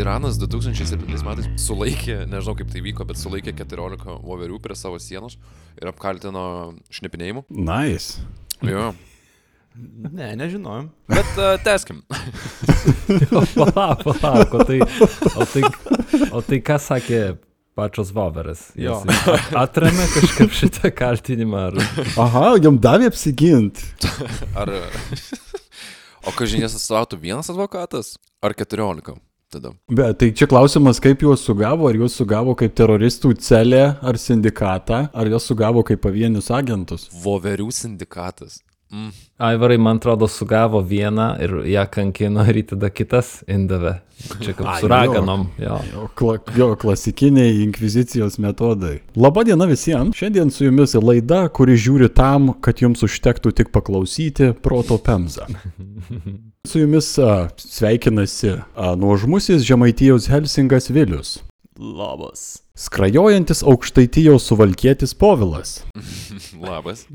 Iranas 2007 metais sulaikė, nežinau kaip tai vyko, bet sulaikė 14 voverių prie savo sienos ir apkaltino šnipinėjimu. Nice. Jo. Ne, nežinojom. Bet uh, teskim. Palauk, palauk, o tai, o tai, o tai ką sakė pačios Voveras? Jo. Jos Atremė kažkaip šitą kaltinimą. Ar... Aha, jam davė apsigint. Ar... O kažinės atstovautų vienas advokatas? Ar 14? Tada. Bet tai čia klausimas, kaip juos sugavo, ar juos sugavo kaip teroristų celę ar sindikatą, ar juos sugavo kaip pavienius agentus. Voverių sindikatas. Mm. Aivarai, man atrodo, sugavo vieną ir ją kankino ir tada kitas indavė. Čia kaip Ai, su raganom. Jo. Jo, kla, jo, klasikiniai inkvizicijos metodai. Labadiena visiems. Šiandien su jumis laida, kuri žiūri tam, kad jums užtektų tik paklausyti proto pemzą. Su jumis a, sveikinasi a, nuožmusis Žemaitijos Helsingas Vilius. Labas. Skrajojantis aukštaitijos suvalkietis Povilas. Labas.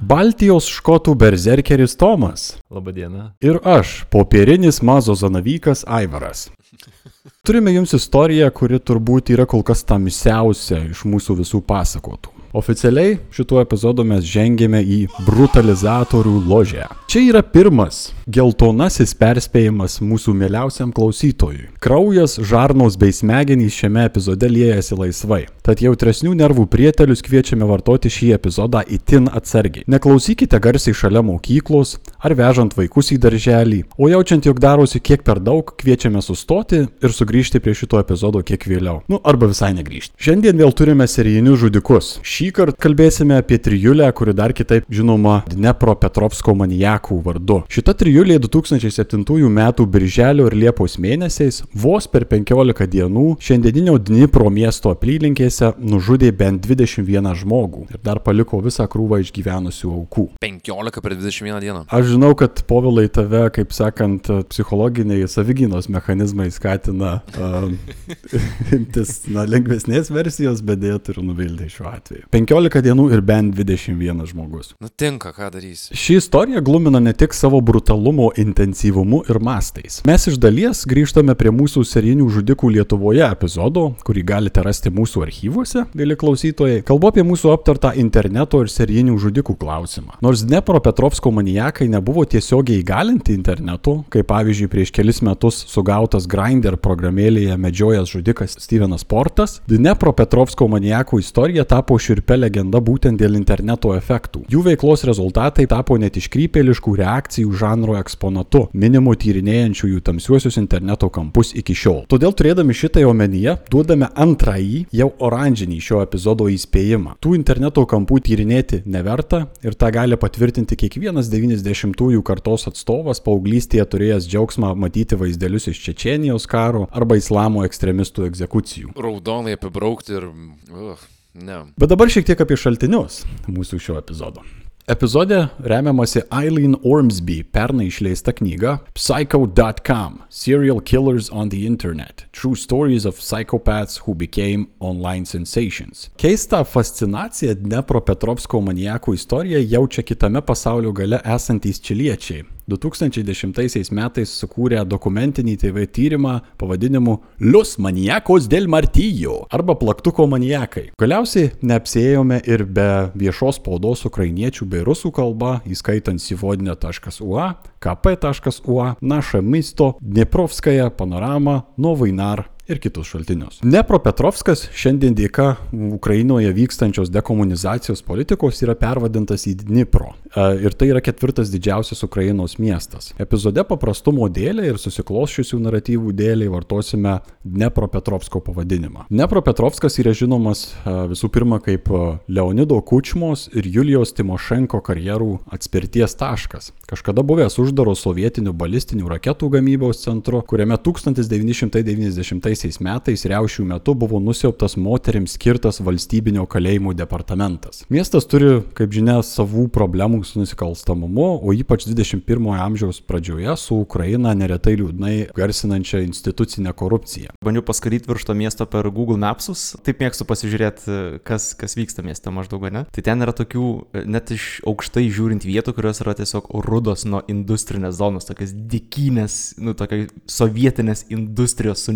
Baltijos škotų berzerkeris Tomas. Labadiena. Ir aš, popierinis mazo zanavykas Aivaras. Turime jums istoriją, kuri turbūt yra kol kas tamsiausia iš mūsų visų pasakotų. Oficialiai šituo epizodu mes žengėme į brutalizatorių ložę. Čia yra pirmas geltonasis perspėjimas mūsų mieliausiam klausytojui. Kraujas, žarnos bei smegenys šiame epizode liejasi laisvai. Tad jautresnių nervų prietelius kviečiame vartoti šį epizodą itin atsargiai. Neklausykite garsiai šalia mokyklos ar vežant vaikus į darželį, o jaučiant, jog darosi kiek per daug, kviečiame sustoti ir sugrįžti prie šito epizodo kiek vėliau. Nu, arba visai negrįžti. Šiandien vėl turime serijinius žudikus. Šį kartą kalbėsime apie trijulę, kuri dar kitaip žinoma Dnepro Petrovsko manijakų vardu. Šita trijulė 2007 m. birželio ir liepos mėnesiais vos per 15 dienų šiandieninio Dnipro miesto apylinkėse nužudė bent 21 žmogų ir dar paliko visą krūvą išgyvenusių aukų. 15 per 21 dieną. Aš žinau, kad povilai tave, kaip sakant, psichologiniai savigynos mechanizmai skatina uh, imtis na, lengvesnės versijos, bet dėja turiu nuvilti šiuo atveju. 15 dienų ir bent 21 žmogus. Nutinka, ką darysi. Ši istorija glumina ne tik savo brutalumo intensyvumu ir mastais. Mes iš dalies grįžtame prie mūsų serijinių žudikų Lietuvoje epizodo, kurį galite rasti mūsų archyvuose, mėly klausytojai. Kalbu apie mūsų aptartą interneto ir serijinių žudikų klausimą. Nors Dnepro Petrovsko manijakai nebuvo tiesiogiai įgalinti internetu, kaip pavyzdžiui prieš kelis metus sugautas Grindr programėlėje medžiojas žudikas Stevenas Portas, Dnepro Petrovsko manijakų istorija tapo širpia legenda būtent dėl interneto efektų. Jų veiklos rezultatai tapo net iškrypėliškų reakcijų žanro eksponatu, minimu tyrinėjančiųjų tamsiuosius interneto kampus iki šiol. Todėl turėdami šitai omenyje, duodame antrąjį, jau oranžinį šio epizodo įspėjimą. Tų interneto kampų tyrinėti neverta ir tą gali patvirtinti kiekvienas 90-ųjų kartos atstovas paauglystėje turėjęs džiaugsmą matyti vaizdelius iš Čečenijos karo arba islamo ekstremistų egzekucijų. Raudonai apibraukti ir... Uh, ne. Bet dabar šiek tiek apie šaltinius mūsų šio epizodo. Epizode remiamasi Eileen Ormsby pernai išleista knyga Psycho.com – Serial Killers on the Internet – True Stories of Psychopaths Who Became Online Sensations. Keistą fascinaciją Dnepro Petrovsko manijakų istoriją jaučia kitame pasaulio gale esantys čiliečiai. 2010 metais sukūrė dokumentinį TV tyrimą pavadinimu Lius manijakos del Martijo arba plaktuko manijakai. Galiausiai neapsėjome ir be viešos spaudos ukrainiečių bei rusų kalba, įskaitant sivodinė.ua, kp.ua, Naša Misto, Dneprovskaja, Panorama, Novainar ir kitus šaltinius. Dnepropetrovskas šiandien dėka Ukrainoje vykstančios dekomunizacijos politikos yra pervadintas į Dnipro. E, Ir tai yra ketvirtas didžiausias Ukrainos miestas. Epizode paprastumo dėlė ir susikloščiusių naratyvų dėlė vartosime Dnepropetrovsko pavadinimą. Dnepropetrovskas yra žinomas e, visų pirma kaip e, Leonido Kučmos ir Julijos Timošenko karjerų atspirties taškas. Kažkada buvęs uždaro sovietinių balistinių raketų gamybos centru, kuriame 1990 metais riaušių metu buvo nusiauptas moteriams skirtas valstybinio kalėjimų departamentas. Miestas turi, kaip žinia, savų problemų su nusikalstamumu, o ypač 21 amžiaus pradžioje su Ukraina neretai liūdnai garsinančia institucinė korupcija. Bandžiau paskaryti virš to miesto per Google Mapsus. Taip mėgstu pasižiūrėti, kas, kas vyksta mieste maždaug, ne? Tai ten yra tokių, net iš aukštai žiūrint vietų, kurios yra tiesiog rudos nuo industrinės zonos, tokias dikynės, nu, tokia sovietinės industrijos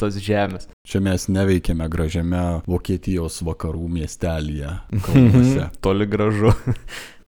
suniokotos žemės. Čia mes neveikiame gražiame Vokietijos vakarų miestelėje. Toli gražu.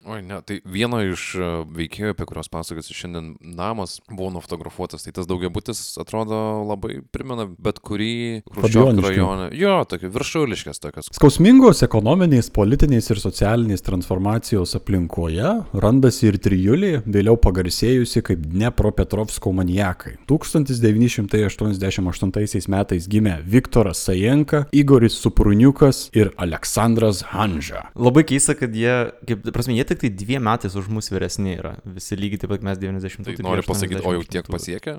Oi, ne, tai vieno iš e, veikėjų, apie kuriuos pasakosiu šiandien, namas buvo nufotografuotas, tai tas daugiabutis atrodo labai primena bet kurį Fabijoniškių. rajoną. Jo, tokia viršuliškės tokios. Skausmingos ekonominės, politinės ir socialinės transformacijos aplinkoje randasi ir trijulė, vėliau pagarsėjusi kaip Dnepropetrovsko maniakai. 1988 metais gimė Viktoras Sajenka, Igoris Supruniukas ir Aleksandras Hanža. Labai keista, kad jie, kaip, prasme, jie tik tai dviem metais už mus vyresni yra. Visi lygiai taip pat mes 90 Tai noriu pasakyti, o jau tiek pasiekė?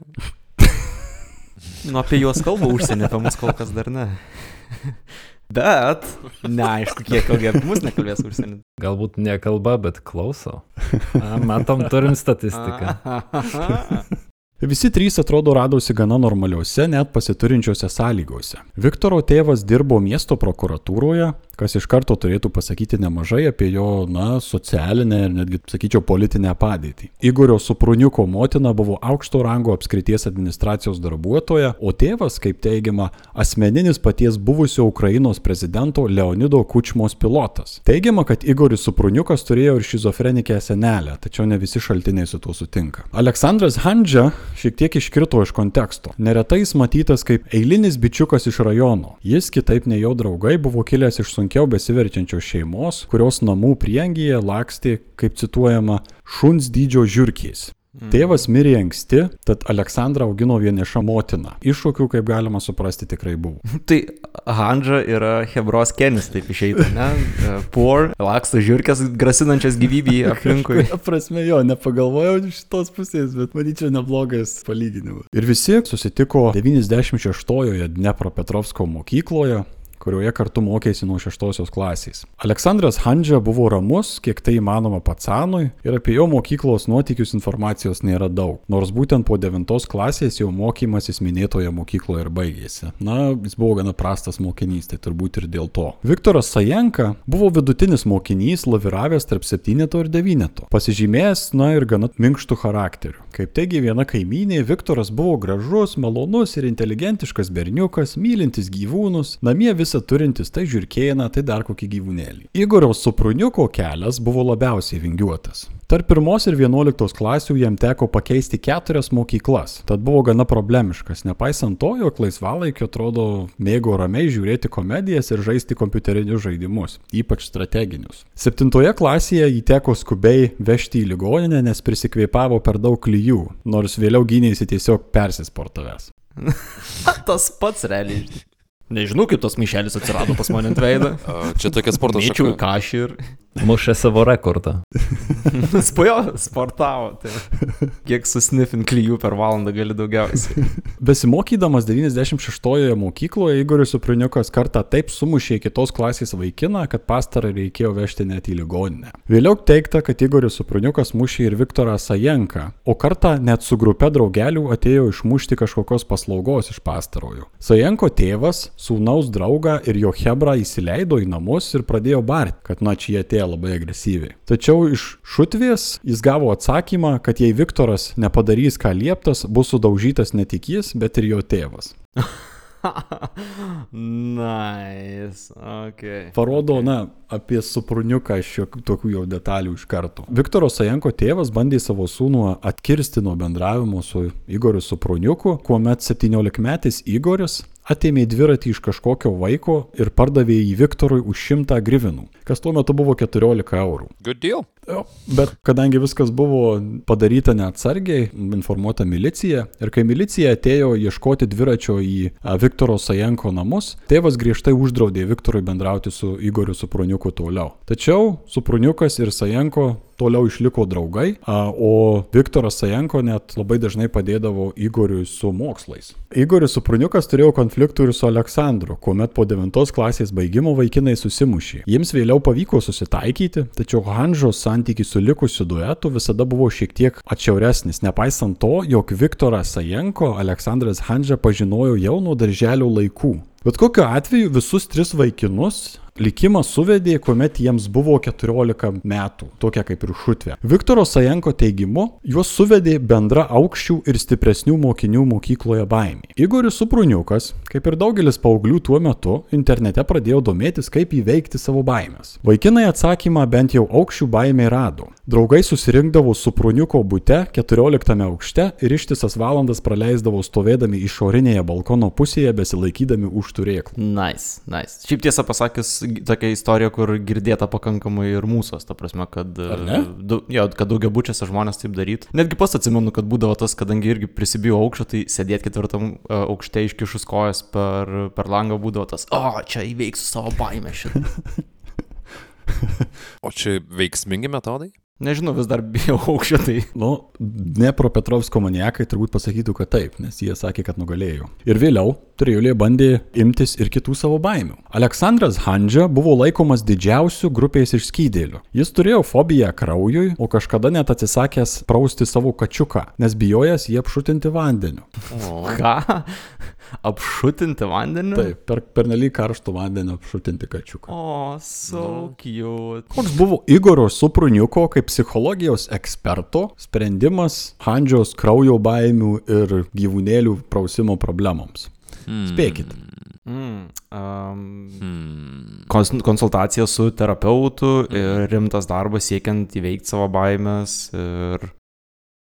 Nu, apie juos kalba užsienį, apie mus kol kas dar ne. Bet, neaišku, kiek ilgai apie mus nekalbės užsienį. Galbūt nekalba, bet klauso. A, matom, turim statistiką. Visi trys atrodo radosi gana normaliuose, net pasiturinčiuose sąlygose. Viktoro tėvas dirbo miesto prokuratūroje, kas iš karto turėtų pasakyti nemažai apie jo, na, socialinę ir netgi, sakyčiau, politinę padėtį. Igorio Supruniuko motina buvo aukšto rango apskrities administracijos darbuotoja, o tėvas, kaip teigiama, asmeninis paties buvusio Ukrainos prezidento Leonido Kučmos pilotas. Teigiama, kad Igoris Supruniukas turėjo ir šizofrenikę senelę, tačiau ne visi šaltiniai su tuo sutinka. Aleksandras Handžia šiek tiek iškrito iš konteksto. Neretai jis matytas kaip eilinis bičiukas iš rajono. Jis, kitaip nei jo draugai, buvo kilęs iš sunkiau besiverčiančios šeimos, kurios namų priengyje lakstė, kaip cituojama, šuns dydžio žiūrkiais. Tėvas mirė anksti, tad Aleksandrą augino vieniša motina. Iššūkių, kaip galima suprasti, tikrai buvo. Tai Handža yra Hebros Kenis, taip išeitų, ne? E, Poor, laksto žiūrkės, grasinančias gyvybį aplinkui. Prasme jo, nepagalvojau iš šitos pusės, bet manyčiau neblogas palyginimas. Ir visi susitiko 96-ojoje Dnepropetrovsko mokykloje kurioje kartu mokėsi nuo šeštosios klasės. Aleksandras Handžia buvo ramus, kiek tai įmanoma patsanui, ir apie jo mokyklos nuotykius informacijos nėra daug, nors būtent po devintos klasės jo mokymasis minėtoje mokykloje ir baigėsi. Na, jis buvo gana prastas mokinys, tai turbūt ir dėl to. Viktoras Sajenka buvo vidutinis mokinys, laviravęs tarp septyneto ir devyneto, pasižymėjęs, na ir gana minkštų charakterių. Kaip teigia viena kaimynė, Viktoras buvo gražus, malonus ir inteligentiškas berniukas, mylintis gyvūnus, namie visą turintis tai žiūrkėną, tai dar kokį gyvūnėlį. Igoriaus supruniuko kelias buvo labiausiai vingiuotas. Tarp pirmos ir vienuoliktos klasių jam teko pakeisti keturias mokyklas, tad buvo gana problemiškas, nepaisant to, jog laisvalaikio atrodo mėgo ramiai žiūrėti komedijas ir žaisti kompiuterinius žaidimus, ypač strateginius. Septintoje klasėje jį teko skubiai vežti į ligoninę, nes prisikveipavo per daug klyjų, nors vėliau gynėsi tiesiog persisportavęs. Tas pats realiai. Nežinau, kaip tos maišelis atsirado pas mane ant veido. Čia tokia sporto šaka. kažį ir... Mušė savo rekordą. Spajo, sportavo. Tai. Kiek susnifin klyjų per valandą gali daugiausiai. Besimokydamas 96-ojoje mokykloje, Igoris Supriniukas kartą taip sumušė kitos klasės vaikiną, kad pastarą reikėjo vežti net į ligoninę. Vėliau teikta, kad Igoris Supriniukas mušė ir Viktorą Sajenką, o kartą net su grupe draugelių atėjo išmušti kažkokios paslaugos iš pastarojo. Sajenko tėvas, sūnaus draugą ir jo hebrą įsileido į namus ir pradėjo barti, kad nuo čia jie atėjo labai agresyviai. Tačiau iš šutvės jis gavo atsakymą, kad jei Viktoras nepadarys ką lieptas, bus sudaužytas ne tik jis, bet ir jo tėvas. nice. Okay. Parodo, na, apie supruniuką šiek tokių jau detalių iš karto. Viktoro Sajenko tėvas bandė savo sūnų atkirsti nuo bendravimo su Igoriu Supruniuku, kuomet 17-metis Igoris atėmė dviratį iš kažkokio vaiko ir pardavė jį Viktorui už 100 grivinų, kas tuo metu buvo 14 eurų. Good deal. Jo, Bet kadangi viskas buvo padaryta neatsargiai, informuota milicija ir kai milicija atėjo ieškoti dviračio į Viktoro Sajenko namus, tėvas griežtai uždraudė Viktorui bendrauti su Igoriu Supruniuku toliau. Tačiau Supruniukas ir Sajenko toliau išliko draugai, o Viktoras Sajenko net labai dažnai padėdavo Igoriui su mokslais. Igoris Supruniukas turėjo konfliktų ir su Aleksandru, kuomet po 9 klasės baigimo vaikinai susimušė. Jiems vėliau pavyko susitaikyti, tačiau Hanžos santykis su likusiu duetu visada buvo šiek tiek atšiauresnis, nepaisant to, jog Viktorą Sajenko Aleksandras Hanža pažinojo jau nuo darželio laikų. Bet kokiu atveju visus tris vaikinus likimas suvedė, kuomet jiems buvo 14 metų, tokia kaip ir šutvė. Viktoro Sajenko teigimu, juos suvedė bendra aukščių ir stipresnių mokinių mokykloje baimė. Igoris Supruniukas, kaip ir daugelis paauglių tuo metu, internete pradėjo domėtis, kaip įveikti savo baimės. Vaikinai atsakymą bent jau aukščių baimė rado. Draugai susirinkdavo Supruniuko būte 14 aukšte ir ištisas valandas praleisdavo stovėdami išorinėje balkono pusėje besilaikydami už turėklų. Nice, nice. Šiaip tiesą pasakius, tokia istorija, kur girdėta pakankamai ir mūsų, ta prasme, kad, ne? du, jo, kad daugiabučiuose žmonės taip darytų. Netgi pats atsimenu, kad būdavo tas, kadangi irgi prisibijau aukščio, tai sėdėti ketvirtam e, aukšte iškišus kojas per, per langą būdavo tas, o, čia įveiksiu savo baimę šitą. O čia veiksmingi metodai? Nežinau, vis dar bijau aukščio, tai Nu, Dnepro Petrovsko maniakai turbūt pasakytų, kad taip, nes jie sakė, kad nugalėjo. Ir vėliau Trijulė bandė imtis ir kitų savo baimių. Aleksandras Handža buvo laikomas didžiausiu grupės išskydėliu. Jis turėjo fobiją kraujui, o kažkada net atsisakęs prausti savo kačiuką, nes bijojęs jį apšutinti vandeniu. O, ką? Apšutinti vandenį? Taip, per, per nelį karštų vandeniu apšutinti kačiuką. O, so cute. Koks buvo Igoro Supruniuko kaip psichologijos eksperto sprendimas Handžiaus kraujo baimių ir gyvūnėlių prausimo problemoms? Spėkit. Mm, um, hmm. kons konsultacija su terapeutu ir rimtas darbas siekiant įveikti savo baimės ir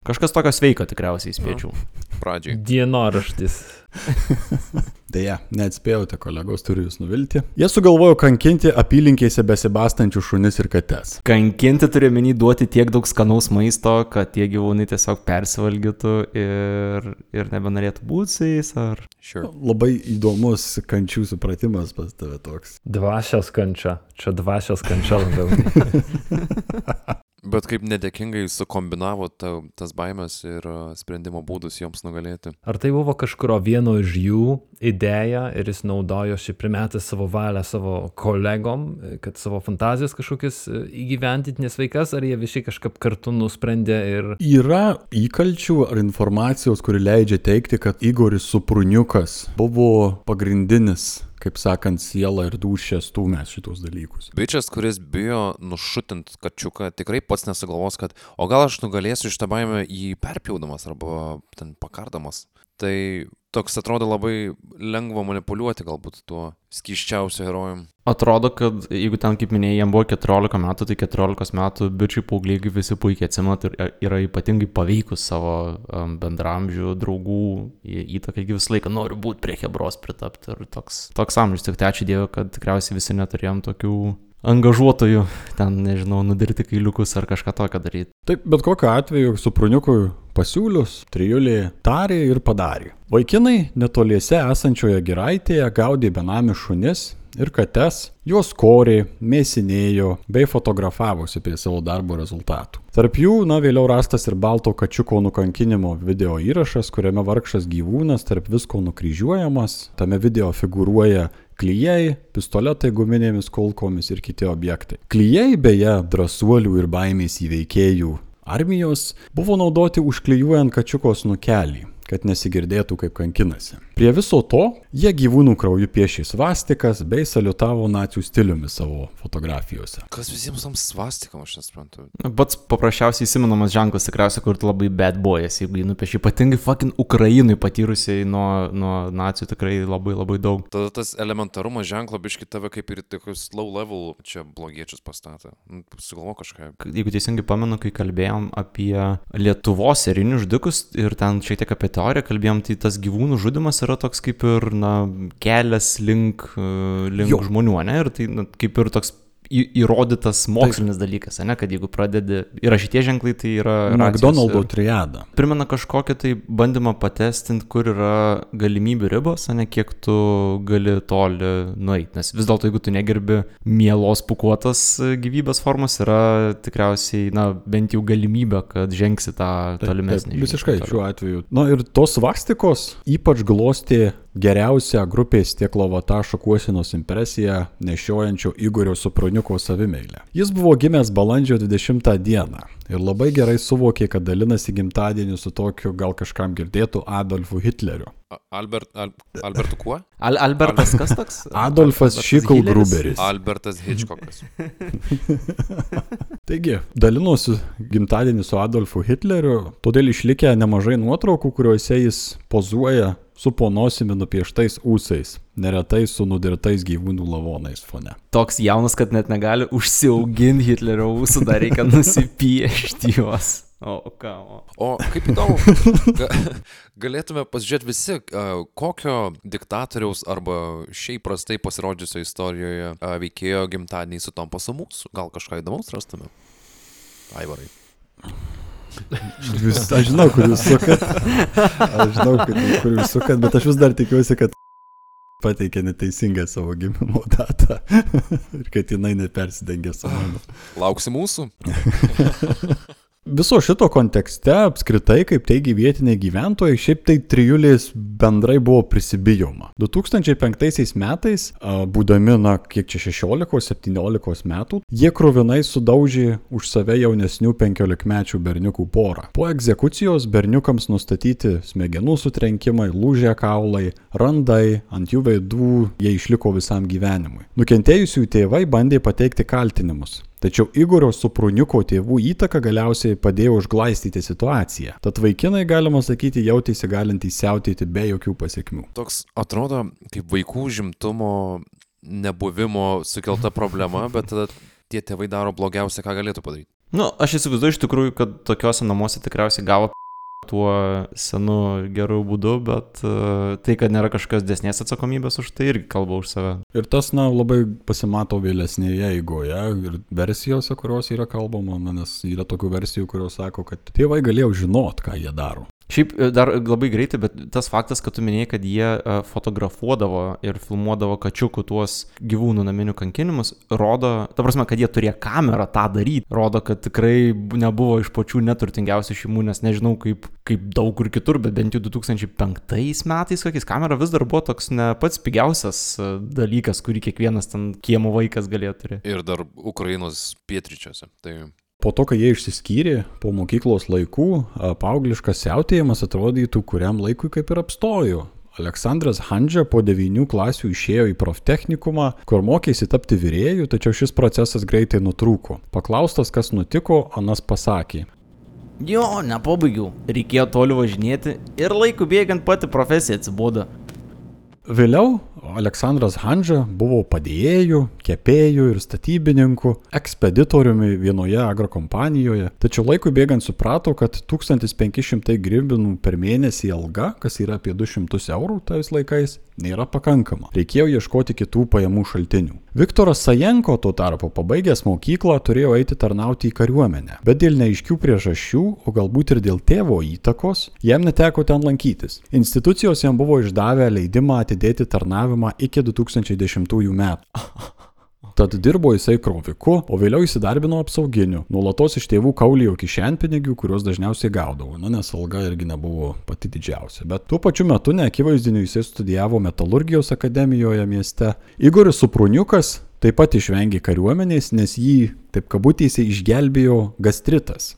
kažkas tokio sveiko tikriausiai spėčiau. Pradžiai. Dienoraštis. Deja, neatspėjote, kolegos, turiu jūs nuvilti. Jie sugalvojo kankinti apylinkėse besibastančių šunis ir kates. Kankinti turiu menį duoti tiek daug skanaus maisto, kad tie gyvūnai tiesiog persivalgytų ir, ir nebenorėtų būti su jais. Ar... Sure. Labai įdomus kančių supratimas pas tave toks. Dvasios kančia. Čia dvasios kančia labiau. Bet kaip nedėkingai sukombinavo ta, tas baimės ir sprendimo būdus joms nugalėti. Ar tai buvo kažkurio vieno iš jų idėja ir jis naudojo šį primetę savo valią savo kolegom, kad savo fantazijas kažkokias e, įgyventinti nesveikas, ar jie visi kažkaip kartu nusprendė ir... Yra įkalčių ar informacijos, kuri leidžia teikti, kad Igoris Supruniukas buvo pagrindinis, kaip sakant, siela ir dušė stumęs šitos dalykus. Bičias, kuris bijo nušutint kačiuką, tikrai pats nesugalvos, kad o gal aš nugalėsiu šitą baimę jį perpjaudamas arba ten pakardamas. Tai toks atrodo labai lengva manipuliuoti galbūt tuo skiščiausiu herojum. Atrodo, kad jeigu ten, kaip minėjai, jam buvo 14 metų, tai 14 metų bičiai paaugliai visi puikiai atsimenat ir yra ypatingai paveikus savo bendramžių, draugų įtakai, kai visą laiką noriu būti prie Hebros pritapti ir toks, toks amžius. Tik tai ačiū Dievui, kad tikriausiai visi neturėjom tokių angažuotojų, ten, nežinau, nudirti kailiukus ar kažką tokio daryti. Taip, bet kokiu atveju Supruniukui pasiūlius, trijulė tarė ir padarė. Vaikinai netoliese esančioje giraitėje gaudė benami šunis ir kates, juos korė, mėsinėjo bei fotografavosi prie savo darbo rezultatų. Tarp jų, na, vėliau rastas ir balto kačiuko nukankinimo video įrašas, kuriame vargšas gyvūnas tarp visko nukryžiuojamas, tame video figūruoja klyjei, pistoletai guminėmis kulkomis ir kiti objektai. Klyjei, beje, drąsuolių ir baimės įveikėjų armijos buvo naudoti užklijuojant kačiukos nukelį, kad nesigirdėtų kaip kankinasi. Prie viso to jie gyvūnų krauju piešė svastikas bei saliutavo nacijų stiliumi savo fotografijose. Kas visiems tam svastikam, aš nesuprantu. Pats paprasčiausiai įsimenamas ženklas tikriausiai, kur tu labai bad boyas, jeigu jį nupieši, ypatingai fucking Ukrainui patyrusiai nuo, nuo nacijų tikrai labai labai daug. Tada tas elementarumas ženklo biški tave kaip ir tokius low level čia blogiečius pastatė. Nu, Sugalvo kažką. Jeigu teisingai pamenu, kai kalbėjom apie Lietuvos serinius žudikus ir ten šiek tiek apie teoriją kalbėjom, tai tas gyvūnų žudimas yra toks kaip ir, na, kelias link, e, link Jo. žmonių, ne? Ir tai na, kaip ir toks įrodytas mokslinis dalykas, ne, kad jeigu pradedi, yra šitie ženklai, tai yra... McDonald'o triada. Primena kažkokį tai bandymą patestinti, kur yra galimybių ribos, o ne kiek tu gali toli nueiti. Nes vis dėlto, jeigu tu negerbi mielos pukuotos e, gyvybės formos, yra tikriausiai, na, bent jau galimybė, kad žengsi tą tolimesnį. Taip, visiškai žingsnį šiuo atveju. Na ir tos svastikos ypač glosti geriausią grupės tieklovata šukuosinos impresiją nešiojančio Igorio Supruniuko savimeilę. Jis buvo gimęs balandžio 20 dieną ir labai gerai suvokė, kad dalinasi gimtadienį su tokiu gal kažkam girdėtų Adolfu Hitleriu. Albert, Al, Albertu kuo? Al Albertas kas toks? Adolfas Hitleris? Gruberis. Albertas Hitchcockas. Taigi, dalinosi gimtadienį su Adolfu Hitleriu, todėl išlikę nemažai nuotraukų, kuriuose jis pozuoja su ponosimi nupieštais ūsais, neretai su nudirtais gyvūnų lavonais fone. Toks jaunas, kad net negali užsiauginti Hitlerio ūsų, dar reikia nusipiešti juos. O ką? O. O kaip įdomu, ga, galėtume pasižiūrėti visi, kokio diktatoriaus arba šiaip prastai pasirodžiusio istorijoje veikėjo gimtadieniai su tom pasu mūsų. Gal kažką įdomaus rastume? Aivarai. Jūs, aš žinau, kur jūs sukat. Aš žinau, kad, kur jūs sukat, bet aš vis dar tikiuosi, kad pateikė neteisingą savo gimimo datą ir kad jinai nepersidengia su mano. Lauksi mūsų? Viso šito kontekste apskritai, kaip teigia vietiniai gyventojai, šiaip tai trijulės bendrai buvo prisibijoma. 2005 metais, būdami, na, kiek čia 16-17 metų, jie krovinai sudaužė už save jaunesnių 15-mečių berniukų porą. Po egzekucijos berniukams nustatyti smegenų sutrenkimai, lūžę kaulai, randai, ant jų veidų jie išliko visam gyvenimui. Nukentėjusių tėvai bandė pateikti kaltinimus. Tačiau Igorio Supruniuko tėvų įtaka galiausiai padėjo užglaistyti situaciją. Tad vaikinai, galima sakyti, jautėsi galintys siautėti be jokių pasiekmių. Toks atrodo kaip vaikų žimtumo nebuvimo sukelta problema, bet tada tie tėvai daro blogiausia, ką galėtų padaryti. Nu, aš įsivaizduoju iš tikrųjų, kad tokiuose namuose tikriausiai gavo tuo senu geru būdu, bet uh, tai, kad nėra kažkokios desnės atsakomybės už tai, irgi kalba už save. Ir tas, na, labai pasimato vėlesnėje eigoje ir versijose, kurios yra kalbama, na, nes yra tokių versijų, kurios sako, kad tėvai galėjo žinot, ką jie daro. Šiaip e, dar labai greitai, bet tas faktas, kad tu minėjai, kad jie e, fotografuodavo ir filmuodavo kačiukų tuos gyvūnų naminių kankinimus, rodo, ta prasme, kad jie turėjo kamerą tą daryti, rodo, kad tikrai nebuvo iš pačių neturtingiausių šeimų, nes nežinau kaip, kaip daug kur kitur, bet bent jau 2005 metais, kokiais kamera vis dar buvo toks ne pats pigiausias e, dalykas, kurį kiekvienas ten kiemo vaikas galėjo turėti. Ir dar Ukrainos pietryčiuose. Tai Po to, kai jie išsiskyrė po mokyklos laikų, paaugliškas siautėjimas atrodytų kuriam laikui kaip ir apstojo. Aleksandras Handžia po devinių klasių išėjo į proftechnikumą, kur mokėsi tapti vyrėjų, tačiau šis procesas greitai nutrūko. Paklaustas, kas nutiko, Anas pasakė. Jo, nepabaigiau. Reikėjo toli važinėti ir laiku bėgant pati profesija atsibodo. Vėliau Aleksandras Handžia buvo padėjėjų, kepėjų ir statybininkų, ekspeditoriumi vienoje agrokompanijoje, tačiau laikui bėgant suprato, kad 1500 gribinų per mėnesį alga, kas yra apie 200 eurų tais laikais, nėra pakankama. Reikėjo ieškoti kitų pajamų šaltinių. Viktoras Sajenko tuo tarpu pabaigęs mokyklą turėjo eiti tarnauti į kariuomenę, bet dėl neaiškių priežasčių, o galbūt ir dėl tėvo įtakos, jam neteko ten lankytis. Institucijos jam buvo išdavę leidimą atidėti tarnavimą iki 2010 metų. Tad dirbo jisai kroviku, o vėliau įsidarbino apsauginiu, nuolatos iš tėvų kaulijo kišenpinigių, kuriuos dažniausiai gaudavo, na nes alga irgi nebuvo pati didžiausia. Bet tuo pačiu metu neakivaizdiniu jisai studijavo metalurgijos akademijoje mieste. Igoris Supruniukas taip pat išvengė kariuomenės, nes jį, taip kabutėse, išgelbėjo gastritas.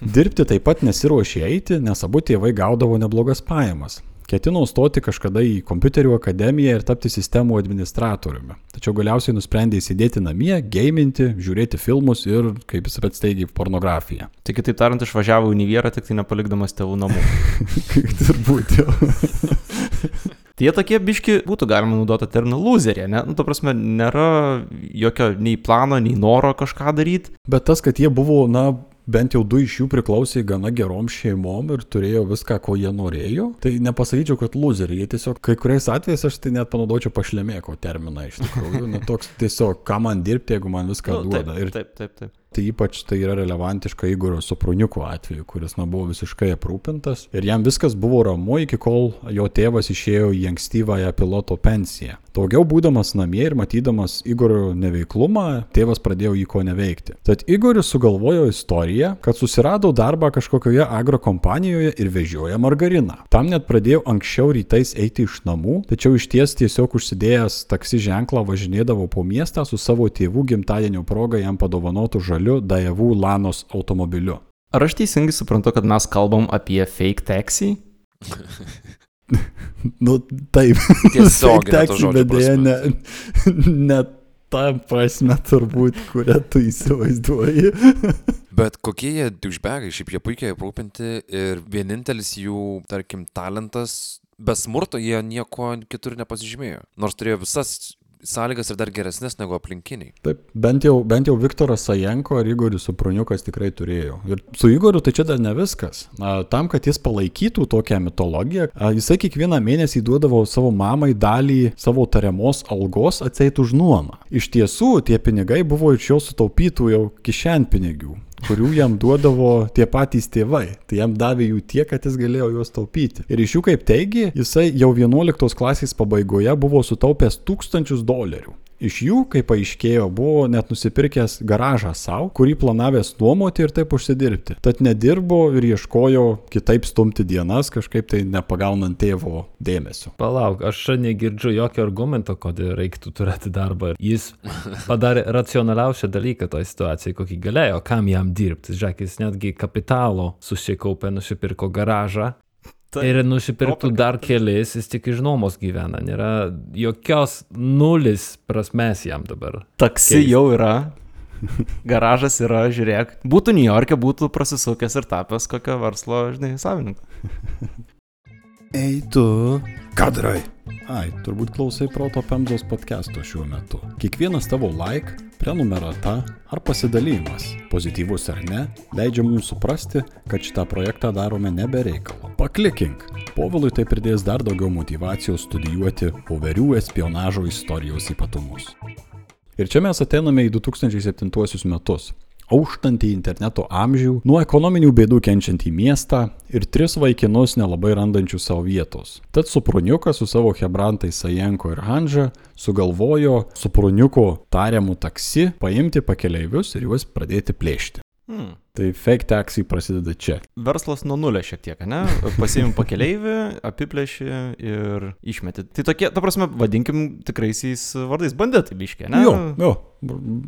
Dirbti taip pat nesiruošė eiti, nes abu tėvai gaudavo neblogas pajamas. Ketinau stoti kažkada į kompiuterių akademiją ir tapti sistemų administratoriumi. Tačiau galiausiai nusprendė sėdėti namie, gaiminti, žiūrėti filmus ir, kaip jis pats teigia, pornografiją. Tai kitaip tariant, išvažiavo į Nivierą, tik tai nepalikdamas tėvų namų. Turbūt jau. Tai jie tokie biški būtų galima naudoti terminą loserė, ne? Nu, ta prasme, nėra jokio nei plano, nei noro kažką daryti. Bet tas, kad jie buvo, na, bent jau du iš jų priklausė gana gerom šeimom ir turėjo viską, ko jie norėjo. Tai nepasakyčiau, kad loseriai. Jie tiesiog, kai kuriais atvejais aš tai net panaudočiau pašlemėko terminą iš tikrųjų. Na, toks tiesiog, ką man dirbti, jeigu man viską Nu, duoda. taip, taip, taip, taip. Tai ypač tai yra relevantiška Igorio Supruniuko atveju, kuris na, buvo visiškai aprūpintas ir jam viskas buvo ramu iki kol jo tėvas išėjo į ankstyvąją piloto pensiją. Daugiau būdamas namie ir matydamas Igorio neveiklumą, tėvas pradėjo jį ko neveikti. Tad Igoris sugalvojo istoriją, kad susirado darbą kažkokioje agrokompanijoje ir vežioja margariną. Tam net pradėjo anksčiau rytais eiti iš namų, tačiau iš ties tiesiog užsidėjęs taksi ženklą važinėdavo po miestą su savo tėvų gimtadienio proga jam padovanotų žaliu Dajavų Lanos automobiliu. Ar aš teisingai suprantu, kad mes kalbam apie fake taxi? Nu, taip. Tiesiog Fake taxi, bet dėja ne, ne tą prasme turbūt, kurią tu įsivaizduoji. Bet kokie jie dušbegai, šiaip jie puikiai aprūpinti ir vienintelis jų, tarkim, talentas, be smurto jie nieko kitur nepasižymėjo. Nors turėjo visas sąlygas ir dar geresnės negu aplinkiniai. Taip, bent jau, bent jau Viktoras Sajenko ir Igoris Supruniukas tikrai turėjo. Ir su Igoriu tai čia dar ne viskas. Tam, kad jis palaikytų tokią mitologiją, jisai kiekvieną mėnesį duodavo savo mamai dalį savo tariamos algos atseit už nuomą. Iš tiesų, tie pinigai buvo iš jo sutaupytų jau kišenpinigių kurių jam duodavo tie patys tėvai. Tai jam davė jų tiek, kad jis galėjo juos taupyti. Ir iš jų, kaip teigi, jisai jau 11 klasės pabaigoje buvo sutaupęs tūkstančius dolerių. Iš jų, kaip paaiškėjo, buvo net nusipirkęs garažą savo, kurį planavęs nuomoti ir taip užsidirbti. Tad nedirbo ir ieškojo kitaip stumti dienas, kažkaip tai nepagaunant tėvo dėmesio. Palauk, aš čia negirdžiu jokio argumento, kodėl reiktų turėti darbą. Jis padarė racionaliausią dalyką toje situacijoje, kokį galėjo, kam jam dirbti. Jis netgi kapitalo susikaupė, nusipirko garažą. Ir nusipirktų dar kelis, jis tik iš nuomos gyvena. Nėra jokios nulis prasmės jam dabar. Taksi Keista. jau yra. Garažas yra, žiūrėk. Būtų New York'e, būtų prasisukęs ir tapęs kokio verslo, žinai, savininku. Ei tu. Kadrai. Ai, turbūt klausai Proto Pemzos podcast'o šiuo metu. Kiekvienas tavo like, prenumerata ar pasidalymas, pozityvus ar ne, leidžia mums suprasti, kad šitą projektą darome nebe reikalo. Paklikink. Povilui tai pridės dar daugiau motivacijos studijuoti poverių espionažo istorijos ypatumus. Ir čia mes ateiname į 2007 metus. Auštantį interneto amžių, nuo ekonominių bėdų kenčiantį miestą ir tris vaikinus nelabai randančius savo vietos. Tad Supruniukas su savo hebrantai Sajenko ir Hanža sugalvojo Supruniuko tariamų taksi paimti pakeleivius ir juos pradėti plėšti. Hmm. Tai fake taxi prasideda čia. Verslas nuo nulio šiek tiek, ne? Pasiimi pakeleivį, apiplėši ir išmeti. Tai tokie, ta prasme, vadinkim tikraisiais vardais banditai biškė, ne? Jo, jo,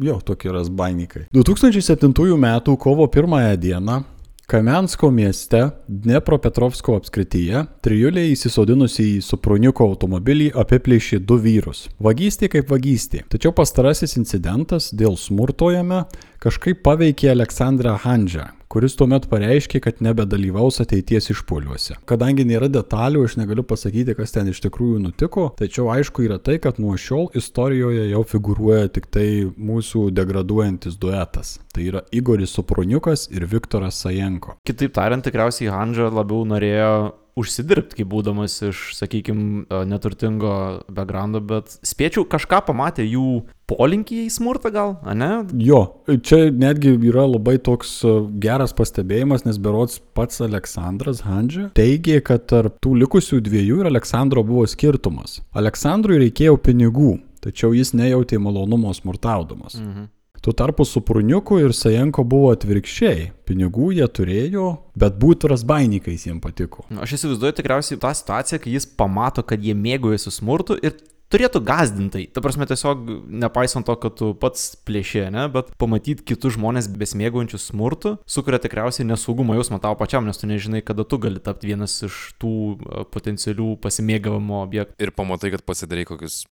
jo, tokie yra zbainikai. 2007 m. kovo 1 dieną Kamensko mieste Dnepropetrovsko apskrityje trijulė įsisodinusi į Supruniuko automobilį apiplėšė du vyrus. Vagystė kaip vagystė. Tačiau pastarasis incidentas dėl smurto jame kažkaip paveikė Aleksandrą Handžą, kuris tuomet pareiškė, kad nebedalyvaus ateities išpoliuose. Kadangi nėra detalių, aš negaliu pasakyti, kas ten iš tikrųjų nutiko, tačiau aišku yra tai, kad nuo šiol istorijoje jau figuruoja tik tai mūsų degraduojantis duetas. Tai yra Igoris Supruniukas ir Viktoras Sajenko. Kitaip tariant, tikriausiai Hanža labiau norėjo užsidirbti, kaip būdamas iš, sakykime, neturtingo backgroundo, bet spėčiau kažką pamatė jų polinkį į smurtą gal, ne? Jo, čia netgi yra labai toks e, geras pastebėjimas, nes berots pats Aleksandras Handžė teigė, kad tarp tų likusių dviejų ir Aleksandro buvo skirtumas. Aleksandrui reikėjo pinigų, tačiau jis nejautė malonumo smurtaudamas. Mhm. Tuo tarpu su Pruniuku ir Sajenko buvo atvirkščiai. Pinigų jie turėjo, bet būti rasbainikais jiems patiko. Nu, Aš įsivaizduoju tikriausiai tą situaciją, kai jis pamato, kad jie mėgaujasi smurtu ir turėtų gazdintai. Ta prasme, tiesiog nepaisant to, kad tu pats plėšė, ne, bet pamatyti kitus žmonės besimėgaujančius smurtu, sukuria tikriausiai nesaugumo jausmą tau pačiam, nes tu nežinai, kada tu gali tapti vienas iš tų e, potencialių pasimėgavimo objektų. Ir pamatai, kad pasidarai kokius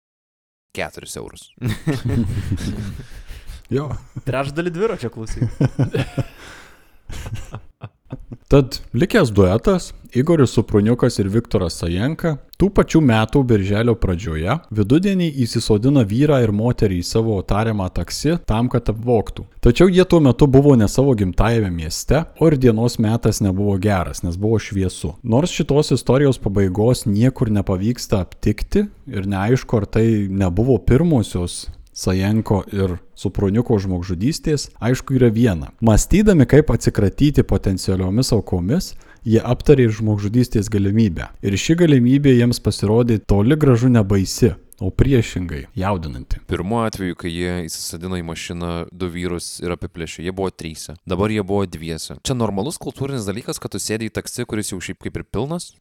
4 eurus. Jo. Trečdalį dviračio klausai. Tad likęs duetas Igoris Supruniukas ir Viktoras Sajenka tų pačių metų birželio pradžioje vidudienį įsisodina vyrą ir moterį į savo tariamą taksi tam, kad apvoktų. Tačiau jie tuo metu buvo ne savo gimtajame mieste, o ir dienos metas nebuvo geras, nes buvo šviesu. Nors šitos istorijos pabaigos niekur nepavyksta aptikti ir neaišku, ar tai nebuvo pirmosios Sajenko ir Supruniuko žmogžudystės, aišku, yra viena. Mąstydami, kaip atsikratyti potencialiomis aukomis, jie aptarė ir žmogžudystės galimybę. Ir ši galimybė jiems pasirodė toli gražu nebaisi, o priešingai jaudinanti. Pirmu atveju, kai jie įsisadino į mašiną du vyrus ir apiplėšė, jie buvo trysia. Dabar jie buvo dviese. Čia normalus kultūrinis dalykas, kad tu sėdi į taksi, kuris jau šiaip kaip ir pilnas.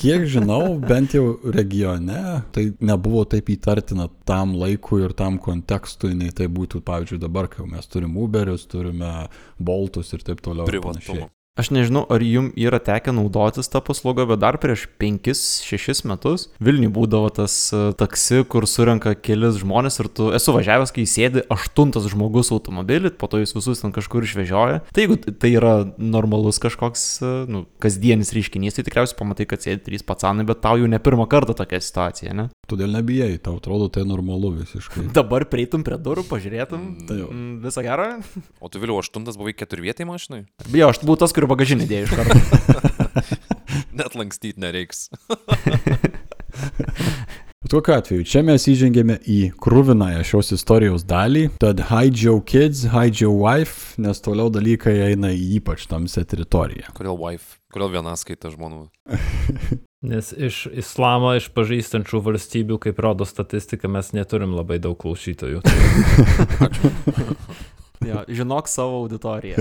Kiek žinau, bent jau regione, tai nebuvo taip įtartina tam laikui ir tam kontekstui, nei tai būtų, pavyzdžiui, dabar, kai mes turim Uberius, turime Boltus ir taip toliau. Privatumo. Aš nežinau, ar jum yra tekę naudotis tą paslaugą, bet dar prieš 5-6 metus Vilniui būdavo tas e, taksi, kur surenka kelis žmonės ir tu esu važiavęs, kai sėdi aštuntas žmogus automobilį, po to jūs visus ten kažkur išvežioja. Tai jeigu tai yra normalus kažkoks, e, nu, kasdienis reiškinys, tai tikriausiai pamatai, kad sėdi trys pacanai, bet tau jau ne pirmą kartą tokia situacija, ne? Todėl nebijai, tau atrodo tai normalu visiškai. Dabar prieitum prie durų, pažiūrėtum, Tai jau. mm, visą gerą. O tu vėliau aštuntas buvai keturvietai mašinai? Bijau, aš buvau tas, kurį bagažinį dėjau iš karto. Net lankstyti nereiks. Bet kokiu atveju, čia mes įžengėme į krūvinąją šios istorijos dalį, tad hide your kids, hide your wife, nes toliau dalykai eina į ypač tamsią teritoriją. Kodėl wife? Kodėl viena skaita žmonų? Nes iš islamo išpažįstančių valstybių, kaip rodo statistika, mes neturim labai daug klausytojų. Jo, žinok savo auditoriją.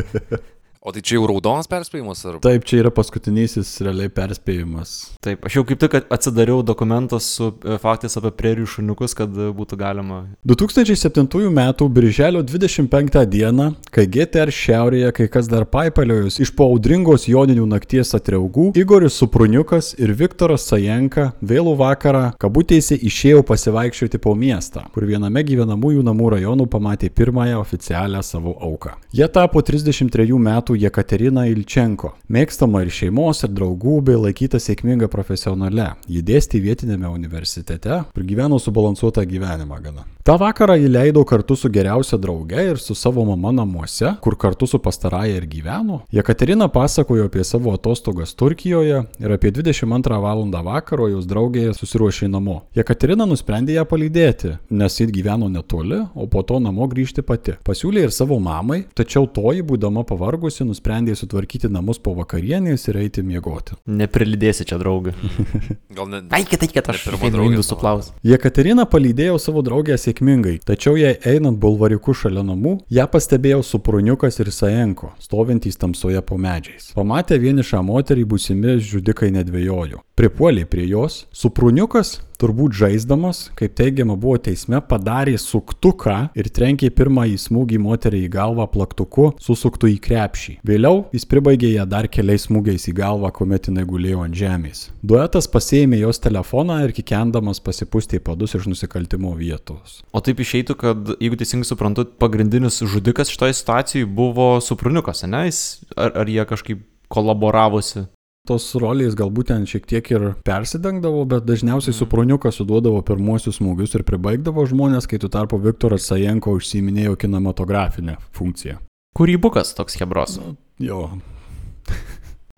O tai čia jau raudonas perspėjimas ar? Taip, čia yra paskutinysis realiai perspėjimas. Taip, aš jau kaip tik atsidariau dokumentą su e, faktais apie prerijų šuniukus, kad e, būtų galima 2007 m. birželio 25 d. kai GTR šiaurėje kai kas dar paipaliojus iš po audringos joninių nakties atreugų, Igoris Supruniukas ir Viktoras Sajenka vėlų vakarą kabutėse išėjo pasivaikščioti po miestą, kur viename gyvenamųjų namų rajonų pamatė pirmąją oficialią savo auką. Jie tapo 33 metų Jekaterina Ilčenko, mėgstama ir šeimos, ir draugų, bei laikyta sėkminga profesionale. Ji dėstė vietinėme universitete ir gyveno subalansuotą gyvenimą gana. Ta vakarą jį leido kartu su geriausia drauge ir su savo mama namuose, kur kartu su pastaraja ir gyveno. Jekaterina pasakojo apie savo atostogas Turkijoje ir apie 22 val. vakaro jos draugė susiruošė namo. Jekaterina nusprendė ją palydėti, nes ji gyveno netoli, o po to namo grįžti pati. Pasiūlė ir savo mamai, tačiau toji, būdama pavargusi, nusprendė sutvarkyti namus po vakarienės ir eiti miegoti. neprilydėsi čia draugą. Gal ne? Eikit, eikit, aš indų tavo. suplaus. Jekaterina palydėjo savo draugę sėkmingai, tačiau jai einant bulvariku šalia namų, ją pastebėjo Supruniukas ir Sajenko, stovintys tamsoje po medžiais. Pamatę vienišą moterį būsimi žudikai nedvėjojo. Pripuolė prie jos, Supruniukas, turbūt žaisdamas, kaip teigiama buvo teisme, padarė suktuką ir trenkė pirmąjį smūgį moteriai į galvą plaktuku susuktų į krepšį. Vėliau jis pribaigė ją dar keliais smūgiais į galvą, kuomet jinai gulėjo ant žemės. Duetas pasėmė jos telefoną ir kikendamas pasipūstė padus iš nusikaltimo vietos. O taip išeitų, kad, jeigu teisingai suprantu, pagrindinis žudikas šitoje situacijoje buvo Supruniukas, ne? Jis, ar, ar jie kažkaip kolaboravosi? Tos rolės galbūt ten šiek tiek ir persidengdavo, bet dažniausiai Supruniukas suduodavo pirmuosius smūgius ir pribaigdavo žmonės, kai tuo tarpu Viktoras Sajenko užsiminėjo kinematografinę funkciją. Kūrybukas toks hebros. Jo.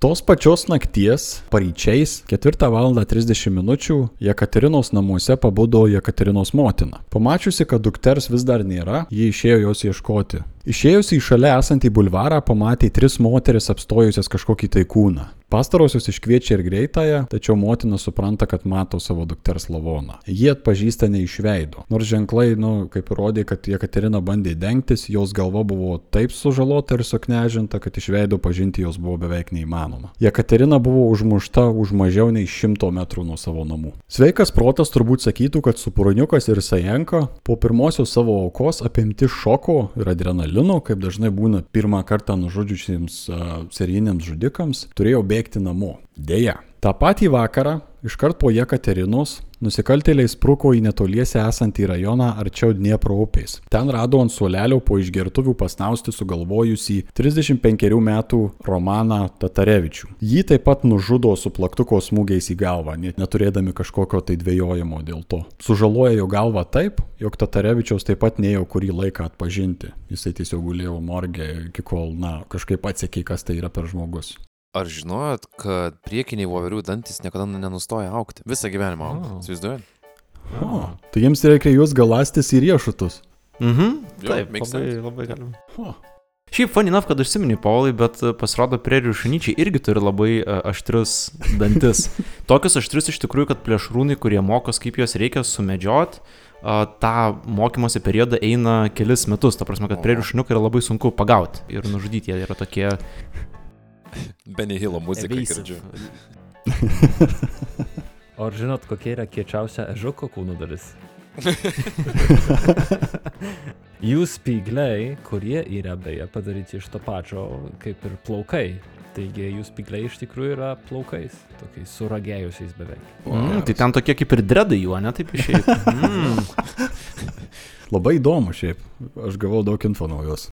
Tos pačios nakties paryčiais 4 val. 30 min. Jekaterinos namuose pabudo Jekaterinos motina. Pamačiusi, kad dukters vis dar nėra, ji išėjo jos ieškoti. Išėjusi į šalia esantį bulvarą pamatė tris moteris apstojusias kažkokį tai kūną. Pastarosios iškviečia ir greitąją, tačiau motina supranta, kad mato savo dukters lavoną. Jie atpažįsta ne iš veido. Nors ženklai, nu, kaip rodė, kad Jekaterina bandė dengtis, jos galva buvo taip sužalota ir suknežinta, kad iš veido pažinti jos buvo beveik neįmanoma. Jekaterina buvo užmušta už mažiau nei 100 metrų nuo savo namų. Sveikas protas turbūt sakytų, kad Supurniukas ir Sajenka po pirmosios savo aukos apimti šoko ir adrenalino, kaip dažnai būna pirmą kartą nužudžiusiems serijiniams žudikams, turėjo bėgti namo. Deja. Ta patį vakarą iškart po Jekaterinos nusikaltėliai spruko į netoliese esantį rajoną arčiau Dniepro upės. Ten rado ant suolelio po išgertuvių pasnausti sugalvojusį 35 metų Romaną Tatarevičių. Jį taip pat nužudo su plaktuko smūgiais į galvą, net neturėdami kažkokio tai dvėjojimo dėl to. Sužaloja jo galvą taip, jog Tatarevičiaus taip pat neėjo kurį laiką atpažinti. Jisai tiesiog gulėjo morgė iki kol, na, kažkaip atsiekė, kas tai yra per žmogus. Ar žinojot, kad priekiniai voverių dantis niekada nenustoja aukti? Visą gyvenimą auga. O. Įsivaizduojat? O, tai jiems reikia juos galastis į riešutus. Mhm. Jo, Taip, labai, labai galima. O. Šiaip funny enough, kad užsimini Paulai, bet e, pasirodo prerijų šunyčiai irgi turi labai uh, aštrius dantis. Tokius aštrius iš tikrųjų, kad plėšrūnai, kurie mokos, kaip juos reikia sumedžiot, uh, tą mokymosi periodą eina kelis metus. Ta prasme, kad prerijų šuniukai yra labai sunku pagauti ir nužudyti. Jie yra tokie... Benny Hillo muzika evasive. girdžiu. O ar žinot, kokia yra kiečiausia ežuko kūno dalis? Jų spygliai, kurie yra beje padaryti iš to pačio kaip ir plaukai. Taigi jų spygliai iš tikrųjų yra plaukais, tokiais suragėjusiais beveik. Mm, tai ten tokie kaip ir dredai jų, ne taip išėjai. Mm. Labai įdomu šiaip. Aš gavau daug info naujos.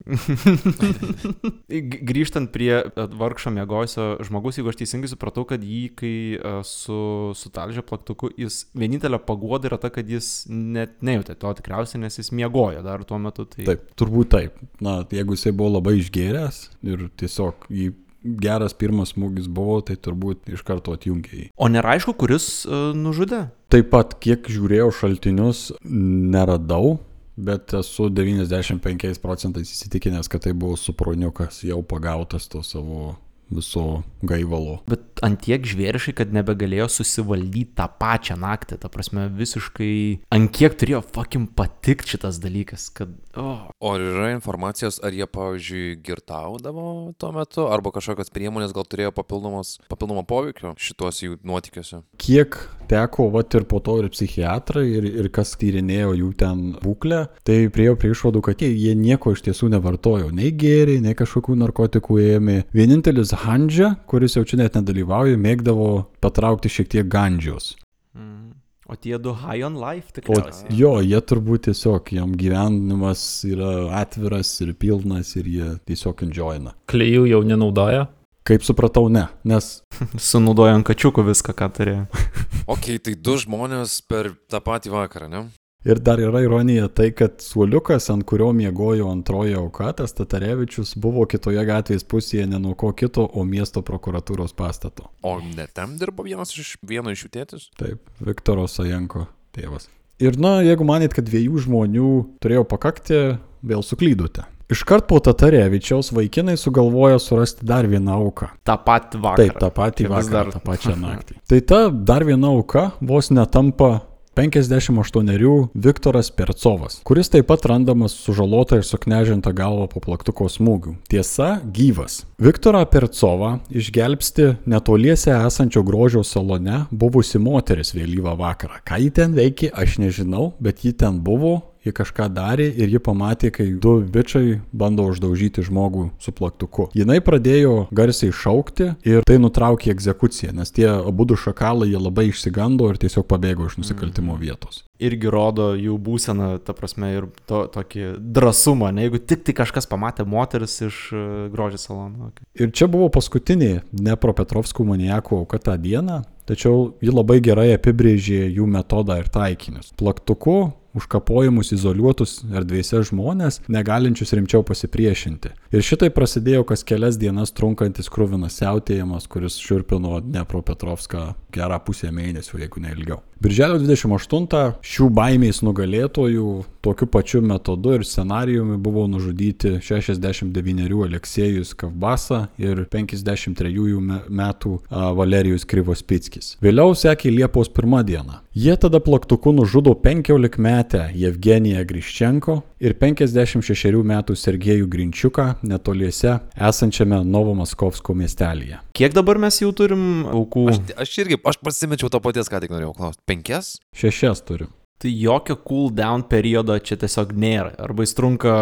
Grįžtant prie e, vargšo mėgojusio žmogus, jeigu aš teisingai supratau, kad jį, kai e, su, su talžio plaktuku, jis vienintelė pagoda yra ta, kad jis net nejautė to tikriausiai, nes jis miegojo dar tuo metu. Tai... Taip, turbūt taip. Na, jeigu jisai buvo labai išgėręs ir tiesiog jį geras pirmas smūgis buvo, tai turbūt iš karto atjungė jį. O nėra aišku, kuris uh, nužudė? Taip pat, kiek žiūrėjau šaltinius, neradau, bet esu 95 procentais įsitikinęs, kad tai buvo suproniukas jau pagautas to savo viso gaivalo. Bet antiek žvėriškai, kad nebegalėjo susivaldyti tą pačią naktį. Ta prasme, visiškai ankiek turėjo fucking patikti šitas dalykas, kad... Oh. O ar yra informacijos, ar jie, pavyzdžiui, girtaudavo tuo metu, arba kažkokios priemonės gal turėjo papildomo poveikio šitos jų nuotykiuose? Kiek teko, vat ir po to ir psichiatrai, ir, ir kas tyrinėjo jų ten būklę, tai priejo prie išvadų, kad jie, jie nieko iš tiesų nevartojo. Nei gėrė, nei kažkokių narkotikų ėmė. Vienintelis Handžia, kuris jau čia net nedalyvauja, mėgdavo patraukti šiek tiek gandžios. Mm. O tie du high on life O tikriausiai. jo, jie turbūt tiesiog, jam gyvenimas yra atviras ir pilnas ir jie tiesiog enjoyina. Klejų jau nenaudoja? Kaip supratau, ne, nes Sunaudojo ant kačiukų viską, ką turėjo. Ok, tai du žmonės per tą patį vakarą, ne? Ir dar yra ironija tai, kad suoliukas, ant kurio miegojo antroji auka, tas Tatarevičius, buvo kitoje gatvės pusėje ne nuo ko kito, o miesto prokuratūros pastato. O ne ten dirbo vienas iš vieno iš jų tėtis? Taip, Viktoro Sajenko tėvas. Ir na, jeigu manėt, kad dviejų žmonių turėjo pakakti, vėl suklydote. Iškart po Tatarevičiaus vaikinai sugalvojo surasti dar vieną auką. Ta pat vakarą. Taip, tą patį vakarą, dar- tą pačią naktį. Tai ta dar viena auka vos netampa 58 Viktoras Percovas, kuris taip pat randamas sužalota ir suknežinta galva po plaktuko smūgių. Tiesa, gyvas. Viktorą Percovą išgelbsti netoliese esančio grožio salone buvusi moteris vėlyvą vakarą. Ką ji ten veikė, aš nežinau, bet ji ten buvo ji kažką darė ir ji pamatė, kai du bičiai bando uždaužyti žmogų su plaktuku. Jinai pradėjo garsiai šaukti ir tai nutraukė egzekuciją, nes tie abu du šakalai jie labai išsigando ir tiesiog pabėgo iš nusikaltimo vietos. Irgi rodo jų būseną, ta prasme, ir to, tokį drąsumą, ne jeigu tik tai kažkas pamatė moteris iš e, grožio salono. Okay. Ir čia buvo paskutinė Dnepropetrovskų maniakų auka tą dieną, tačiau ji labai gerai apibrėžė jų metodą ir taikinius. Plaktuku užkapojimus izoliuotus erdvėse žmonės, negalinčius rimčiau pasipriešinti. Ir šitai prasidėjo kas kelias dienas trunkantis krūvinas siautėjimas, kuris šiurpino Dnepropetrovską gerą pusę mėnesio, jeigu ne ilgiau. Birželio 28 šių baimės nugalėtojų tokiu pačiu metodu ir scenarijumi buvo nužudyti 69 Aleksėjus Kavbasa ir 53 me- metų a, Valerijus Krivospickis. Vėliau sekė Liepos 1 diena. Jie tada plaktuku nužudo 15 metę Jevgeniją Griščenko ir 56 metų Sergejų Grinčiuką netoliese esančiame Novomaskovsko miestelėje. Kiek dabar mes jau turim aukų? Aš, aš irgi, aš pasimečiau to paties, ką tik norėjau klausti. Penkias? Šešias turiu. Tai jokio cool down periodo čia tiesiog nėra. Arba jis trunka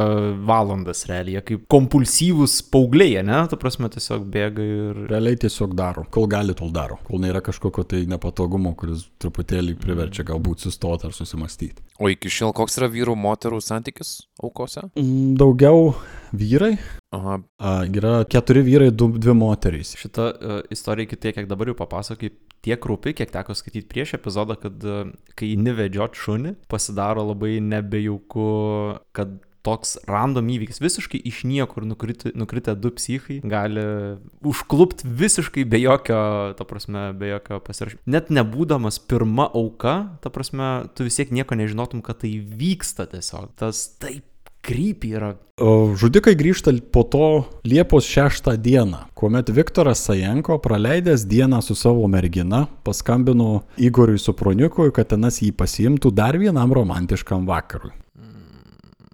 valandas realiai, kaip kompulsyvus paaugliai, ne? Ta prasme, tiesiog bėga ir... Realiai tiesiog daro. Kol gali, tol daro. Kol nėra kažkokio tai nepatogumo, kuris truputėlį priverčia galbūt sustoti ar susimastyti. O iki šiol koks yra vyrų moterų santykis aukose? Mm, Daugiau vyrai. Aha, A, yra keturi vyrai, du, dvi moterys. Šitą uh, istoriją iki tiek, kiek dabar jau papasakai, tiek rūpi, kiek teko skaityti prieš epizodą, kad uh, kai eini vedžiot šunį, pasidaro labai nebejauku, kad toks random įvykis, visiškai iš niekur nukriti, nukritę du psichai, gali užklupti visiškai be jokio, ta prasme, be jokio pasirašymo. Net nebūdamas pirma auka, ta prasme, tu vis tiek nieko nežinotum, kad tai vyksta tiesiog. Tas taip krypy yra. Žudikai grįžta po to Liepos 6 dieną, kuomet Viktoras Sajenko, praleidęs dieną su savo mergina, paskambino Igoriui Suproniukui, kad tenas jį pasiimtų dar vienam romantiškam vakarui.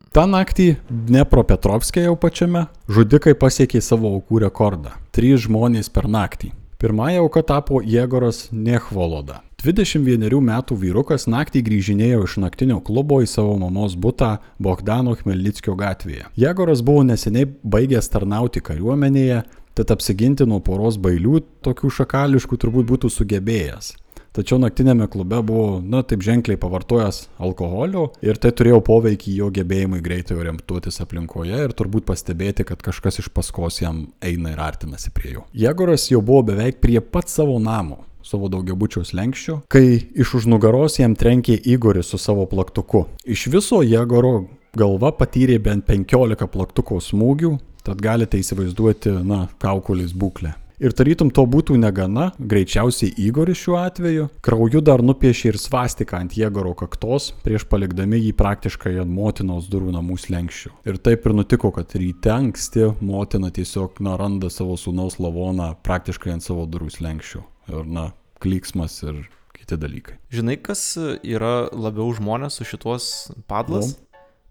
Ta naktį Dnepropetrovskė jau pačiame žudikai pasiekė savo aukų rekordą - trys žmonės per naktį. Pirmąją auką tapo Jėgoras Nechvoloda. 21 metų vyrukas naktį grįžinėjo iš naktinio klubo į savo mamos butą Bogdano Khmelnyckio gatvėje. Jėgoras buvo neseniai baigęs tarnauti kariuomenėje, tad apsiginti nuo poros bailių tokių šakališkų turbūt būtų sugebėjęs. Tačiau naktinėme klube buvo, na, taip ženkliai pavartojęs alkoholio ir tai turėjo poveikį jo gebėjimui greitai orientuotis aplinkoje ir turbūt pastebėti, kad kažkas iš paskos jam eina ir artinasi prie jo. Jėgoras jau buvo beveik prie pat savo namo, savo daugiabučio slengščio, kai iš už nugaros jam trenkė Igoris su savo plaktuku. Iš viso Jėgoro galva patyrė bent 15 plaktuko smūgių, tad galite įsivaizduoti, na, kaukulės būklę. Ir tarytum to būtų negana, greičiausiai Igoris šiuo atveju, krauju dar nupiešė ir svastiką ant Jėgoro kaktos, prieš palikdami jį praktiškai ant motinos durų namų slengščių. Ir taip ir nutiko, kad ryte anksti motina tiesiog na, randa savo sūnaus lavoną praktiškai ant savo durų slengščių. Ir na, klyksmas ir kiti dalykai. Žinai, kas yra labiau žmonės su šituos padlas?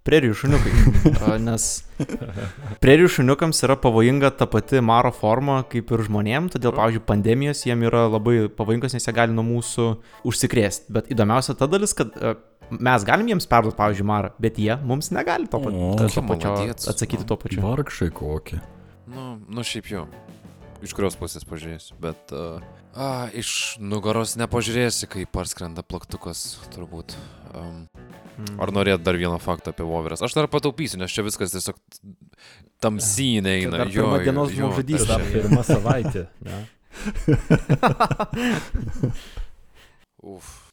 Prerijų šuniukai. A, Nes prerijų šuniukams yra pavojinga ta pati maro forma kaip ir žmonėm, todėl, pavyzdžiui, pandemijos jiem yra labai pavojingos, nes jie gali nuo mūsų užsikrėsti. Bet įdomiausia ta dalis, kad e, mes galim jiems perduoti, pavyzdžiui, marą, bet jie mums negali to, pat, O, to pačio atsakyti tuo pačiu. Vargšai kokie. nu, nu šiaip jau. Iš kurios pusės pažiūrėsiu, bet... Uh, a, iš nugaros nepažiūrėsi, kai parskrenda plaktukas, turbūt. Um, ar norėt dar vieną faktą apie voveres? Aš dar pataupysiu, nes čia viskas tiesiog tamsynė eina. pirma dienos jo, žmogžudystė. čia- pirmą savaitę.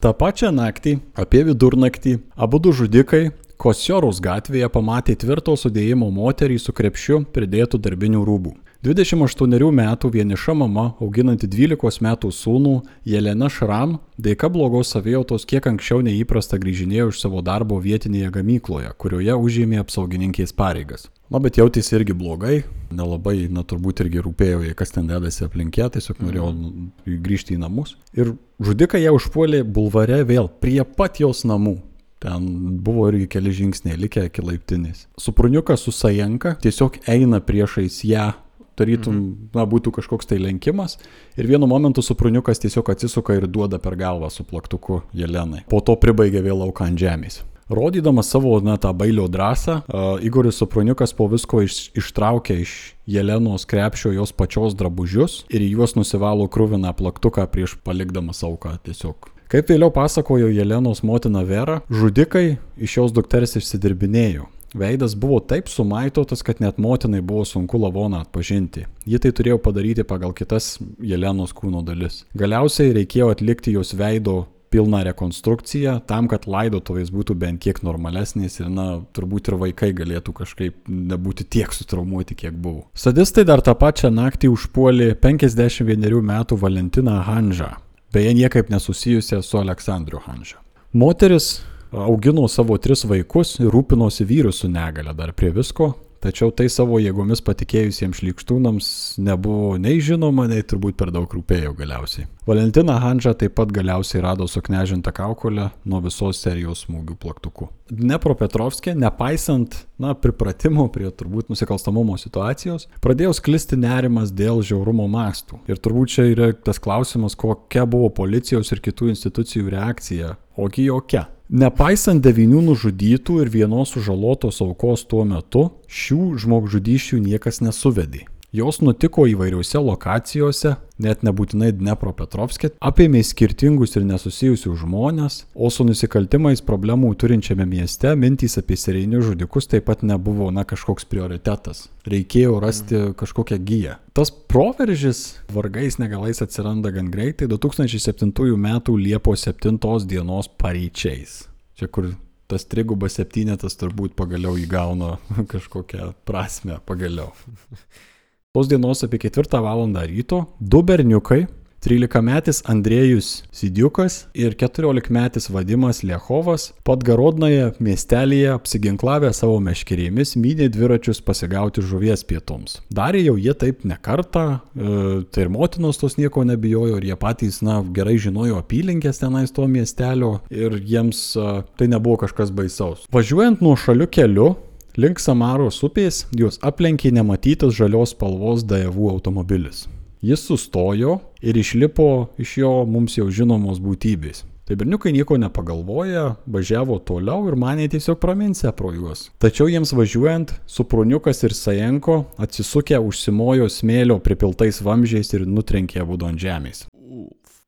Ta pačia naktį, apie vidurnaktį, abu du žudikai Kosiorus gatvėje pamatė tvirto sudėjimo moterį su krepšiu pridėtų darbinių rūbų. 28 metų vieniša mama, auginanti 12 metų sūnų, Jelena Šram, dėka blogos savijautos kiek anksčiau neįprasta grįžinėjo iš savo darbo vietinėje gamykloje, kurioje užėmė apsaugininkės pareigas. Na, bet jautėsi irgi blogai, nelabai, na, turbūt irgi rūpėjo, kas ten dedasi aplinkė, tiesiog norėjo mm. grįžti į namus. Ir žudikai ją užpuolė bulvare vėl, prie pat jos namų. Ten buvo irgi keli žingsniai likę iki laiptinės. Supruniukas su Sajenka tiesiog eina priešais ją, tarytum, mhm. na, būtų kažkoks tai lenkimas. Ir vienu momentu Supruniukas tiesiog atsisuka ir duoda per galvą su plaktuku Jelenai. Po to pribaigia vėl auką ant žemės. Rodydamas savo, na, tą bailio drąsą, uh, Igoris Supruniukas po visko iš, ištraukia iš Jelenos krepšio jos pačios drabužius ir juos nusivalo krūviną plaktuką prieš palikdamas auką tiesiog. Kaip vėliau pasakojo Jelenos motina Vera, žudikai iš jos dukters išsidirbinėjo. Veidas buvo taip sumaitotas, kad net motinai buvo sunku lavoną atpažinti. Ji tai turėjo padaryti pagal kitas Jelenos kūno dalis. Galiausiai reikėjo atlikti jos veido pilną rekonstrukciją tam, kad laidotuvės būtų bent kiek normalesnės ir, na, turbūt ir vaikai galėtų kažkaip nebūti tiek sutraumuoti, kiek buvo. Sadistai dar tą pačią naktį užpuolė 51 metų Valentiną Hanžą, beje niekaip nesusijusią su Aleksandriu Hanža. Moteris augino savo tris vaikus ir rūpinosi vyru su negale dar prie visko, tačiau tai savo jėgomis patikėjusiems šlikštūnams nebuvo nei žinoma, nei turbūt per daug rūpėjo galiausiai. Valentina Hanža taip pat galiausiai rado suknežintą kaukolę nuo visos serijos smūgių plaktukų. Dnepropetrovskė, nepaisant, na, pripratimo prie turbūt nusikalstamumo situacijos, pradėjo sklisti nerimas dėl žiaurumo mastų. Ir turbūt čia yra tas klausimas, kokia buvo policijos ir kitų institucijų reakcija. Ogi jokia. Nepaisant devynių nužudytų ir vienos sužalotos aukos tuo metu, šių žmogžudyščių niekas nesuvedė. Jos nutiko įvairiuose lokacijose, net nebūtinai Dnepropetrovskė, apėmė skirtingus ir nesusijusius žmonės, o su nusikaltimais problemų turinčiame mieste mintys apie serijinius žudikus taip pat nebuvo, na, kažkoks prioritetas. Reikėjo rasti kažkokią giją. Tas proveržis vargais negalais atsiranda gan greitai 2007 m. Liepos 7 dienos pareičiais. Čia kur tas trigubas septynetas turbūt pagaliau įgauna kažkokią prasme pagaliau. Tos dienos apie 4 val. ryto du berniukai 13-metis Andrėjus Sidiukas ir 14-metis Vadimas Liechovas Podgarodnoje miestelėje apsiginklavę savo meškerėmis mynė dviračius pasigauti žuvies pietoms. Darė jau jie taip ne kartą, e, tai ir motinos tos nieko nebijojo ir jie patys, na, gerai žinojo apylinkės tenais to miestelio ir jiems e, tai nebuvo kažkas baisaus. Važiuojant nuo šalių keliu, Link Samaros upės juos aplenkė nematytas žalios spalvos Daevų automobilis. Jis sustojo ir išlipo iš jo mums jau žinomos būtybės. Tai berniukai nieko nepagalvoja, važiavo toliau ir manė tiesiog praminsę pro juos. Tačiau jiems važiuojant, Supruniukas ir Sajenko atsisukę užsimojo smėlio pripiltais vamžiais ir nutrenkė ant žemės.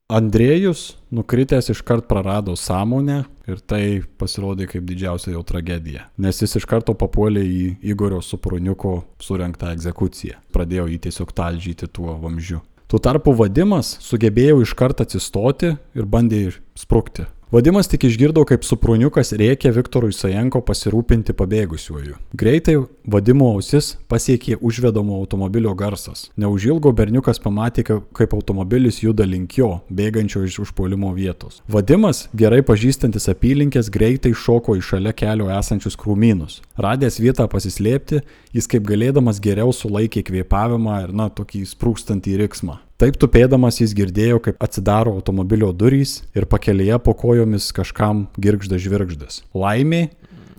Andrėjus, nukritęs iškart prarado sąmonę ir tai pasirodė kaip didžiausia jo tragedija, nes jis iš karto papuolė į Igorio Supruniuko surinktą egzekuciją. Pradėjo jį tiesiog talžyti tuo vamzdžiu. Tuo tarpu vadimas sugebėjo iškart atsistoti ir bandė sprukti. Vadimas tik išgirdo, kaip supruniukas rėkė Viktorui Sajenko pasirūpinti pabėgusiuoju. Greitai vadimo ausis pasiekė užvedamo automobilio garsas. Neužilgo berniukas pamatė, kaip automobilis juda link jo, bėgančio iš užpuolimo vietos. Vadimas, gerai pažįstantis apylinkės, greitai šoko į šalia kelio esančius krūmynus. Radęs vietą pasislėpti, jis kaip galėdamas geriau sulaikė kvėpavimą ir, na, tokį sprūkstantį riksmą. Taip tupėdamas jis girdėjo, kaip atsidaro automobilio durys ir pakelėje po kojomis kažkam girgžda žvirgždas. Laimiai,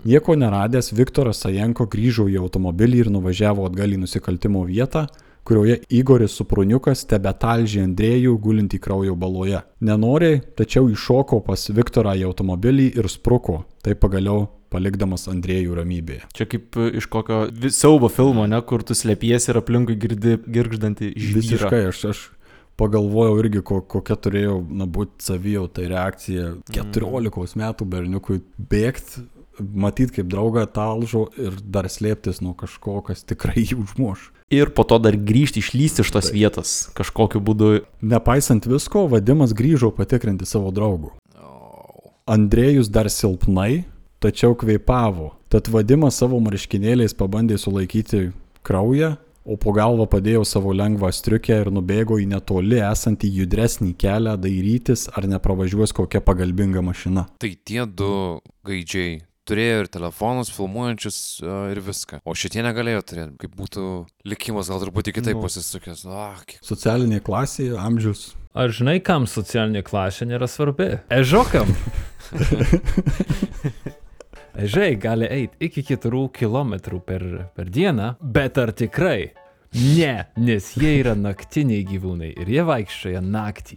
nieko neradęs, Viktoras Sajenko grįžo į automobilį ir nuvažiavo atgal į nusikaltimo vietą, kurioje Igoris Supruniukas tebe talžė Andrėjų gulintį kraujo baloje. Nenoriai, tačiau iššoko pas Viktorą į automobilį ir spruko. Tai pagaliau palikdamas Andrėjų ramybėje. Čia kaip e, iš kokio siaubo filmo, ne, kur tu slėpiesi ir aplinkui girdi girgždantį žvyrą. Visiškai, aš, aš pagalvojau irgi, ko, kokia turėjo būti savijauta reakcija 14 mm. metų berniukui bėgti, matyti kaip draugą talžo ir dar slėptis nuo kažko, kas tikrai jį užmuš. Ir po to dar grįžti, išlysti iš tos vietos kažkokiu būdu. Nepaisant visko, vadimas grįžo patikrinti savo draugų. Andrėjus dar silpnai, tačiau kvėpavo. Tad vadimas savo marškinėliais pabandė sulaikyti kraują, o po galvą padėjo savo lengvą striukę ir nubėgo į netoli esantį judresnį kelią dairytis, ar nepravažiuos kokia pagalbinga mašina. Tai tie du gaidžiai turėjo ir telefonus filmuojančius uh, ir viską. O šitie negalėjo turėti, kaip būtų likimas gal truputį kitaip Nu. pasisukęs. Ah, kiek... Socialinė klasė, amžius. Ar žinai, kam socialinė klasė nėra svarbi? Ežokam. Ežiai gali eiti iki 4 km per, per dieną, bet ar tikrai? Ne, nes jie yra naktiniai gyvūnai ir jie vaikščioja naktį.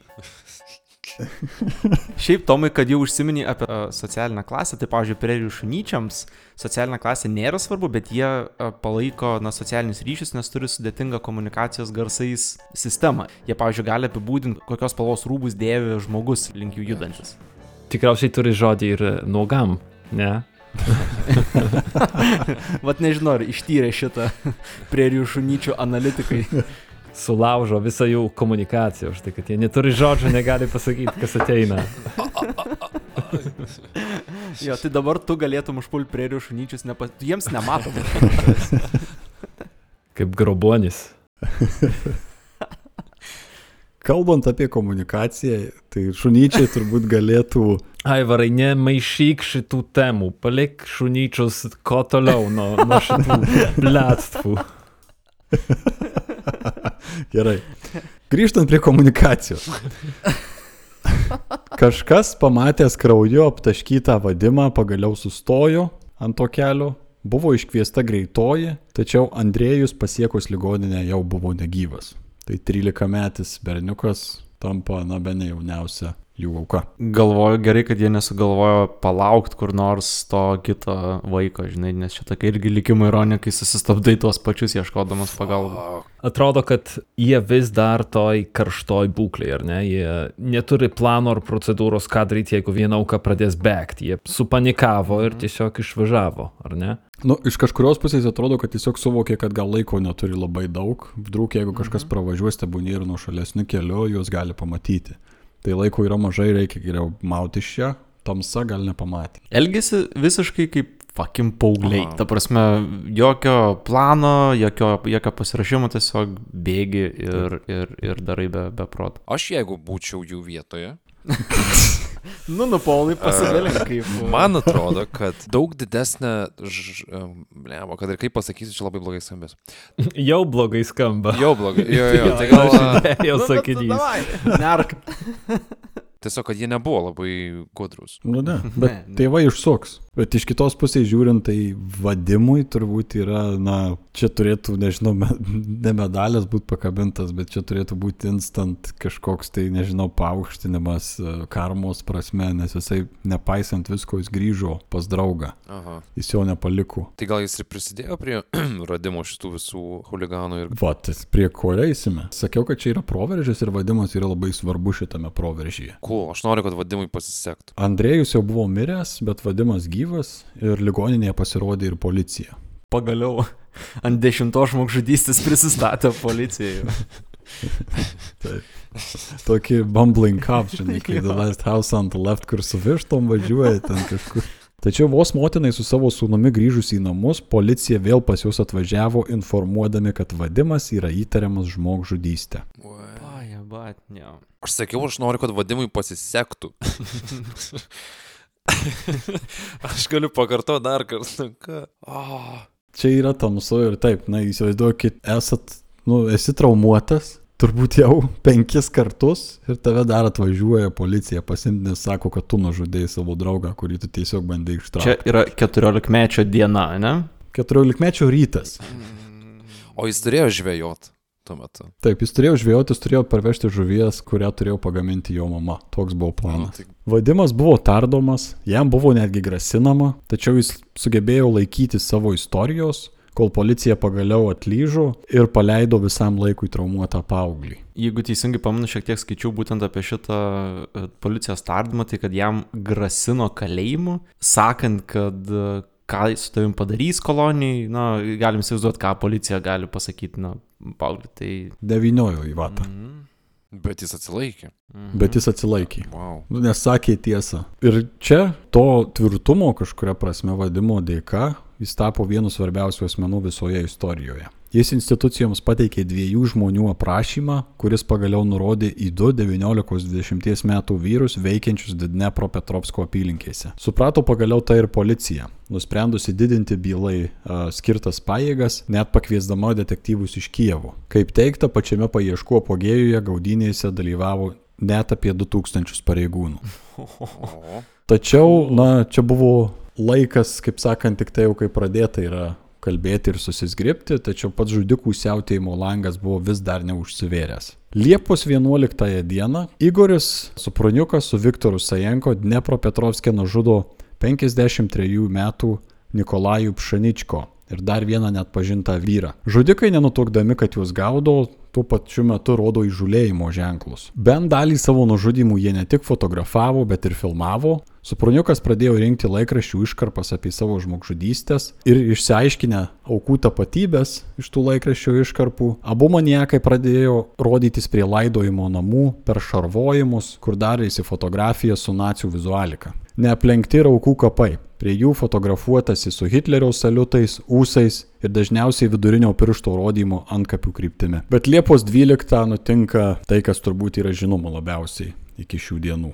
Šiaip, Tomai, kad jau užsiminė apie uh, socialinę klasę, tai, pavyzdžiui, prerijų šunyčiams socialinė klasė nėra svarbu, bet jie uh, palaiko na, socialinius ryšius, nes turi sudėtingą komunikacijos garsais sistemą. Jie, pavyzdžiui, gali apibūdinti, kokios spalvos rūbus dėvi žmogus link jų judantis. Tikriausiai turi žodį ir nuogam, ne? Vat nežinau, ar ištyrė šitą prerijų šunyčių analitikai. Sulaužo visą jų komunikaciją, už tai, kad jie neturi žodžio, negali pasakyti, kas ateina. Jo, tai dabar tu galėtum užpulti prerijų šunyčius, nepa... jiems nematom. Kaip grobonis. Kalbant apie komunikaciją, tai šunyčiai turbūt galėtų Aivarai, nemaišyk šitų temų, palik šunyčius kuo toliau nuo, nuo šitų blėtstvų. Gerai. Grįžtant prie komunikacijos. Kažkas pamatęs krauju aptaškytą vadimą pagaliau sustojo ant to kelio, buvo iškviesta greitoji, tačiau Andrėjus pasiekus ligoninę jau buvo negyvas. Tai 13 metis berniukas tampa, na, be ne jauniausia jų auka. Galvoju gerai, kad jie nesugalvojo palaukti kur nors to kito vaiko, žinai, nes čia tokia irgi likimo ironija, kai susistabdai tuos pačius ieškodamas pagalbos. Atrodo, kad jie vis dar toj karštoj būklėje, ar ne? Jie neturi plano ar procedūros, ką daryti, jeigu viena auka pradės bėgti. Jie supanikavo ir tiesiog išvažiavo, ar ne? Nu, iš kažkurios pusės atrodo, kad tiesiog suvokė, kad gal laiko neturi labai daug. Vdruk, jeigu kažkas pravažiuos tebūnį ir nuo šalesnių kelių, juos gali pamatyti. Tai laiko yra mažai, reikia geriau mauti iš čia, tamsa gal nepamatė. Elgesi visiškai kaip fucking paaugliai. Ta prasme, jokio plano, jokio, jokio pasirašymo, tiesiog bėgi ir, ir, ir darai be, be proto. Aš jeigu būčiau jų vietoje, Nu, nu, Paulai, pasidalink kaip. man atrodo, kad daug didesnė, ž... blemo, kad ir kaip pasakysiu, čia labai blogai skambės. Jau blogai skamba. Jau blogai, jo, jo, jo, tai gal Jau sakinys. Nerk. tiesiog, kad jie nebuvo labai gudrus. Nu ne, bet Ne, ne. tėvai išsuks. Bet iš kitos pusės žiūrint, tai vadimui turbūt yra, na, čia turėtų, nežinau, me, ne medalis būti pakabintas, bet čia turėtų būti instant kažkoks tai, nežinau, paaukštinimas e, karmos prasme, nes jisai, nepaisant visko, jis grįžo pas draugą. Aha. Jis jo nepaliko. Tai gal jis ir prisidėjo prie radimo šitų visų huliganų ir... Va, tas prie ko eisime. Sakiau, kad čia yra proveržis ir vadimas yra labai svarbu šitame proveržyje. Cool, aš noriu, kad vadimui pasisektų. Andrėjus jau buvo miręs, bet vadimas gyvas ir ligoninėje pasirodė ir policija. Pagaliau ant dešimtos žmogžudystės prisistatė policijai. Tokį bumbling cop, žinai, kai The Last House on the Left, kur su vištom važiuoja ten kažkur. Tačiau vos motinai su savo sūnumi grįžus į namus, policija vėl pas juos atvažiavo informuodami, kad vadimas yra įtariamas žmogžudystė. Aš sakiau, aš noriu, kad vadimui pasisektų. aš galiu pakartoti dar kartą. Oh. Čia yra tamsu ir taip, na įsivaizduokit, esat, nu, esi traumuotas, turbūt jau penkis kartus ir tave dar atvažiuoja policija pasimti, nes sako, kad tu nužudėjai savo draugą, kurį tu tiesiog bandai Čia ištraukti. yra 14 mečio diena, ne? 14 mečio rytas. O jis turėjo žvejot tuo metu. Taip, jis turėjo žvėjoti, jis turėjo parvežti žuvies, kurią turėjo pagaminti jo mama. Toks buvo planas. tai, Vadimas buvo tardomas, jam buvo netgi grasinama, tačiau jis sugebėjo laikyti savo istorijos, kol policija pagaliau atlyžo ir paleido visam laikui traumuotą paauglį. Jeigu teisingai pamenu, šiek tiek skaičiau būtent apie šitą e, policijos tardymą, tai kad jam grasino kalėjimu, sakant, kad e, ką su tavim padarys kolonijai, na, galim įsivaizduoti, ką policija gali pasakyti, na, paaugliui. Tai... Deviniojo į vatą, Mhm. bet jis atsilaikė. Mhm. bet jis atsilaikė. Wow. Nu, nes sakė tiesą. Ir čia to tvirtumo kažkuria prasme vadimo dėka jis tapo vienu svarbiausių asmenų visoje istorijoje. Jis institucijoms pateikė dviejų žmonių aprašymą, kuris pagaliau nurodė į du 19-20 metų vyrus veikiančius Didnepro Petrovsko apylinkėse. Suprato pagaliau tai ir policija, nusprendusi didinti bylai a, skirtas pajėgas, net pakviesdama detektyvus iš Kijevo. Kaip teikta, pačiame paieškų apogėjuje gaudynėse dalyvavo net apie 2000 pareigūnų. Tačiau, na, čia buvo laikas, kaip sakant, tik tai jau kai pradėta yra kalbėti ir susisgripti, tačiau pats žudikų siautėjimo langas buvo vis dar neužsivėręs. Liepos 11 dieną Igoris Supruniukas su Viktoru Sajenko Dnepropetrovskė nužudo 53 metų Nikolajų Pšaničko ir dar vieną net pažintą vyrą. Žudikai nenutokdami, kad juos gaudo, tuo pačiu metu rodo įžulėjimo ženklus. Bent dalį savo nužudimų jie ne tik fotografavo, bet ir filmavo. Supruniukas pradėjo rinkti laikraščių iškarpas apie savo žmogžudystės ir išsiaiškinę aukų tapatybės iš tų laikraščių iškarpų, abu maniakai pradėjo rodytis prie laidojimo namų per šarvojimus, kur darėsi fotografija su nacijų vizualika. Neaplenkti ir aukų kapai. Prie jų fotografuotasi su Hitlerio saliutais, ūsais ir dažniausiai vidurinio piršto rodymo ant kapių kryptimi. Bet Liepos 12 nutinka tai, kas turbūt yra žinoma labiausiai iki šių dienų.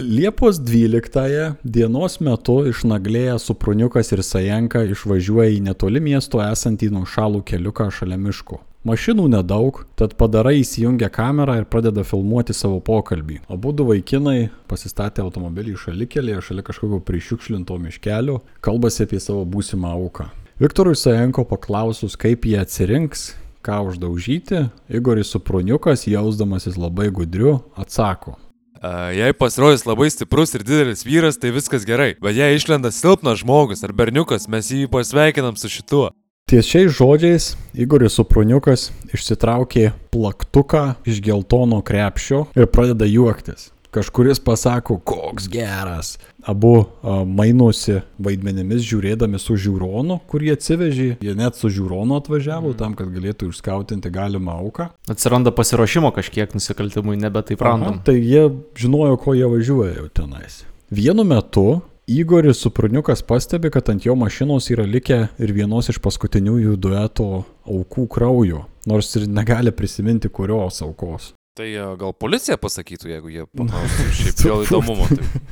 Liepos 12 dienos metu išnaglėję Supruniukas ir Sajenka išvažiuoja į netoli miesto esantį nuošalų keliuką šalia miško. Mašinų nedaug, tad padarai įsijungia kamerą ir pradeda filmuoti savo pokalbį. Abu du vaikinai pasistatė automobilį šalikelėje, šalia kažkokio prišiukšlinto miškelio, kalbasi apie savo būsimą auką. Viktorui Sajenko paklausus, kaip jie atsirinks, ką uždaužyti, Igoris Supruniukas, jausdamasis labai gudriu, atsako. A, jei pasirodys labai stiprus ir didelis vyras, tai viskas gerai. Bet jei išlenda silpnas žmogus ar berniukas, mes jį pasveikinam su šituo. Ties šiais žodžiais Igoris Supruniukas išsitraukė plaktuką iš geltono krepšio ir pradeda juoktis. Kažkuris pasako, koks geras. Abu a, mainosi vaidmenimis žiūrėdami su žiūronu, kurį atsivežė. Jie net su žiūronu atvažiavo tam, kad galėtų išskautinti galimą auką. Atsiranda pasiruošimo kažkiek nusikaltimui, nebe taip random. Aha, tai jie žinojo, ko jie važiuoja jau tenais. Vienu metu Igoris Supruniukas pastebi, kad ant jo mašinos yra likę ir vienos iš paskutiniųjų dueto aukų kraujo, nors ir negali prisiminti kurios aukos. Tai a, gal policija pasakytų, jeigu jie paklaustų šiaip dėl įdomumo. Tai.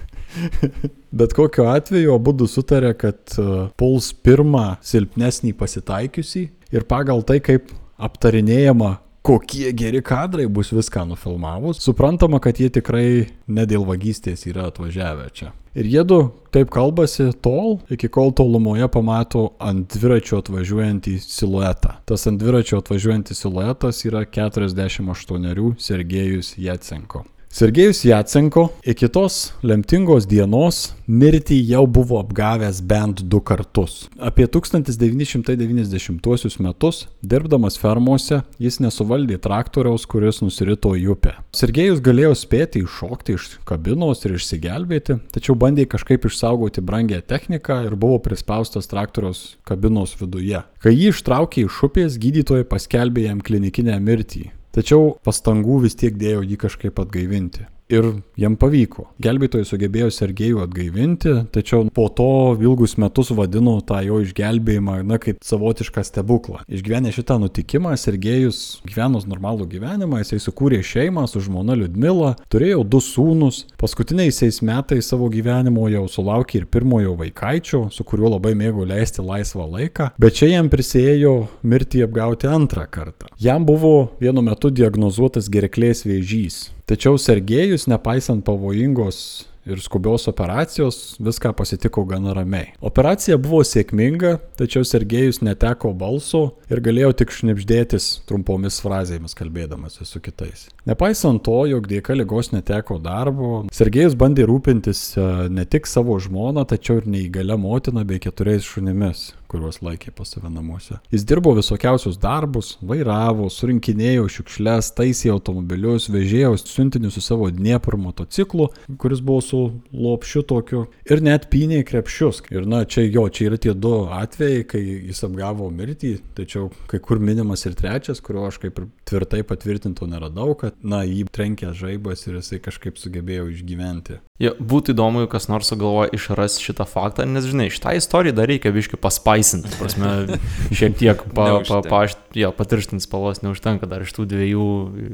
Bet kokiu atveju abu du sutarė, kad e, puls pirmą silpnesnį pasitaikiusį ir pagal tai, kaip aptarinėjama, kokie geri kadrai bus viską nufilmavus, suprantama, kad jie tikrai ne dėl vagystės yra atvažiavę čia. Ir jie du taip kalbasi tol, iki kol tolumoje pamato ant dviračio atvažiuojantį siluetą. Tas ant dviračio atvažiuojantis siluetas yra 48 Sergejus Jatsenko. Sergejus Jatsenko iki tos lemtingos dienos mirtį jau buvo apgavęs bent du kartus. Apie 1990 metus, dirbdamas fermose, jis nesuvaldė traktoriaus, kuris nusirito į upę. Sergejus galėjo spėti iššokti iš kabinos ir išsigelbėti, tačiau bandė kažkaip išsaugoti brangę techniką ir buvo prispaustas traktoriaus kabinos viduje. Kai jį ištraukė iš upės, gydytojai paskelbė jam klinikinę mirtį. Tačiau pastangų vis tiek dėjo jį kažkaip atgaivinti. Ir jam pavyko. Gelbėtojai sugebėjo Sergejų atgaivinti, tačiau po to ilgus metus vadino tą jo išgelbėjimą, na, kaip savotišką stebuklą. Išgyvenę šitą nutikimą, Sergejus gyveno normalų gyvenimą, jisai sukūrė šeimą su žmona Liudmila, turėjo du sūnus, paskutiniaisiais metais savo gyvenimo jau sulaukė ir pirmojo vaikaičio, su kuriuo labai mėgo leisti laisvą laiką, bet čia jam prisėjo mirtį apgauti antrą kartą. Jam buvo vienu metu diagnozuotas gerklės vėžys. Tačiau Sergejus, nepaisant pavojingos ir skubios operacijos, viską pasitiko gana ramiai. Operacija buvo sėkminga, tačiau Sergejus neteko balso ir galėjo tik šnipždėtis trumpomis frazėmis kalbėdamas su kitais. Nepaisant to, jog dėka lygos neteko darbo, Sergejus bandė rūpintis e, ne tik savo žmoną, tačiau ir neįgalia motina bei keturiais šunimis kuriuos laikė pas save namuose. Jis dirbo visokiausius darbus, vairavo, surinkinėjo šiukšles, taisė automobilius, vežėjo siuntinius su savo Dniepr motociklu, kuris buvo su lopšiu tokiu, ir net pynė krepšius. Ir na, čia jo, čia yra tie du atvejai, kai jis apgavo mirtį, tačiau kai kur minimas ir trečias, kurio aš kaip ir tvirtai patvirtinto neradau, kad, na, jį trenkė žaibas ir jisai kažkaip sugebėjo išgyventi. Jo, būtų įdomu, jeigu kas nors sugalvoja išras šitą faktą, nes žinai, šitą istoriją dar reikia biški paspaisinti. Prasme, šiek tiek pa, pa, pa, jo, patirštinti spalvos neužtenka dar iš tų dviejų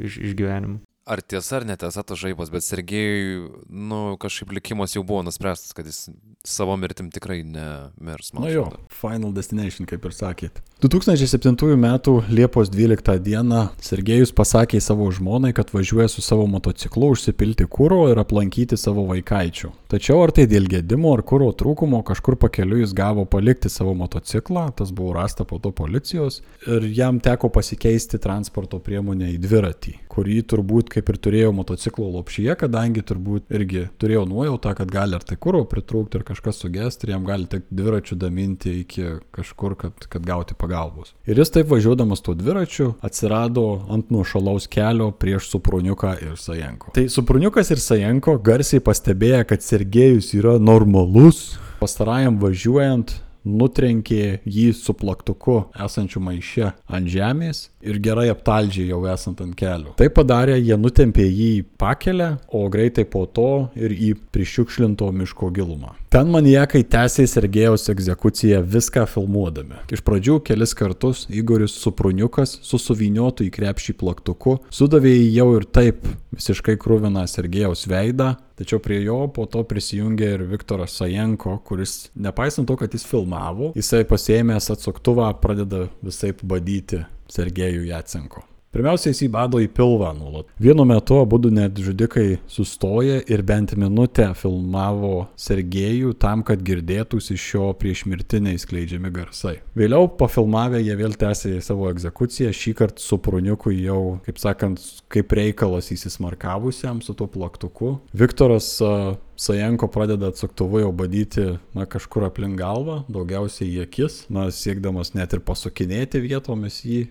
iš, išgyvenimų. Ar tiesa ar netiesa tas žaibas, bet Sergejui, nu, kažkaip likimas jau buvo nuspręstas, kad jis savo mirtim tikrai nemirs. Na jo. Final Destination, kaip ir sakėt. 2007 m. Liepos 12 d. Sergejus pasakė savo žmonai, kad važiuoja su savo motociklu užsipilti kūro ir aplankyti savo vaikaičių. Tačiau ar tai dėl gedimo ar kūro trūkumo kažkur pakeliu jis gavo palikti savo motociklą, tas buvo rasta po to policijos ir jam teko pasikeisti transporto priemonę į dviratį, kurį turbūt kaip ir turėjo motociklo lopšyje, kadangi turbūt irgi turėjo nuojautą, kad gali ar tai kūro pritrūkti, ar kažkas sugesti ir jam gali tik dviračių daminti iki kažkur, kad, kad gauti pagalbos. Ir jis taip važiuodamas tuo dviračiu atsirado ant nuošalaus kelio prieš Supruniuką ir Sajenko. Tai Supruniukas ir Sajenko garsiai pastebėję, kad Sergejus yra normalus, pastarajam važiuojant nutrenkė jį su plaktuku esančiu maiše ant žemės ir gerai aptaldžiai jau esant ant kelio. Tai padarė, jie nutempė jį į pakelę, o greitai po to ir į prišiukšlinto miško gilumą. Ten maniekai tęsė Sergejaus egzekuciją viską filmuodami. Iš pradžių kelis kartus Igoris Supruniukas su suviniotu į krepšį plaktuku sudavė į jau ir taip visiškai krūviną Sergejaus veidą, Tačiau prie jo po to prisijungė ir Viktoras Sajenko, kuris, nepaisant to, kad jis filmavo, jisai pasėmęs atsuktuvą pradeda visai badyti Sergejų Jacenko. Pirmiausia, jis įbado į pilvą nuolat. Vienu metu abu net žudikai sustoja ir bent minutę filmavo Sergejų tam, kad girdėtųsi šio priešmirtiniai skleidžiami garsai. Vėliau pafilmavę jie vėl tęsė savo egzekuciją, šį kartą su pruniuku jau, kaip sakant, kaip reikalas įsismarkavusiam su tuo plaktuku. Viktoras uh, Sajenko pradeda atsuktuvu jau badyti, na, kažkur aplink galvą, daugiausiai į akis, na, siekdamas net ir pasukinėti vietomis jį.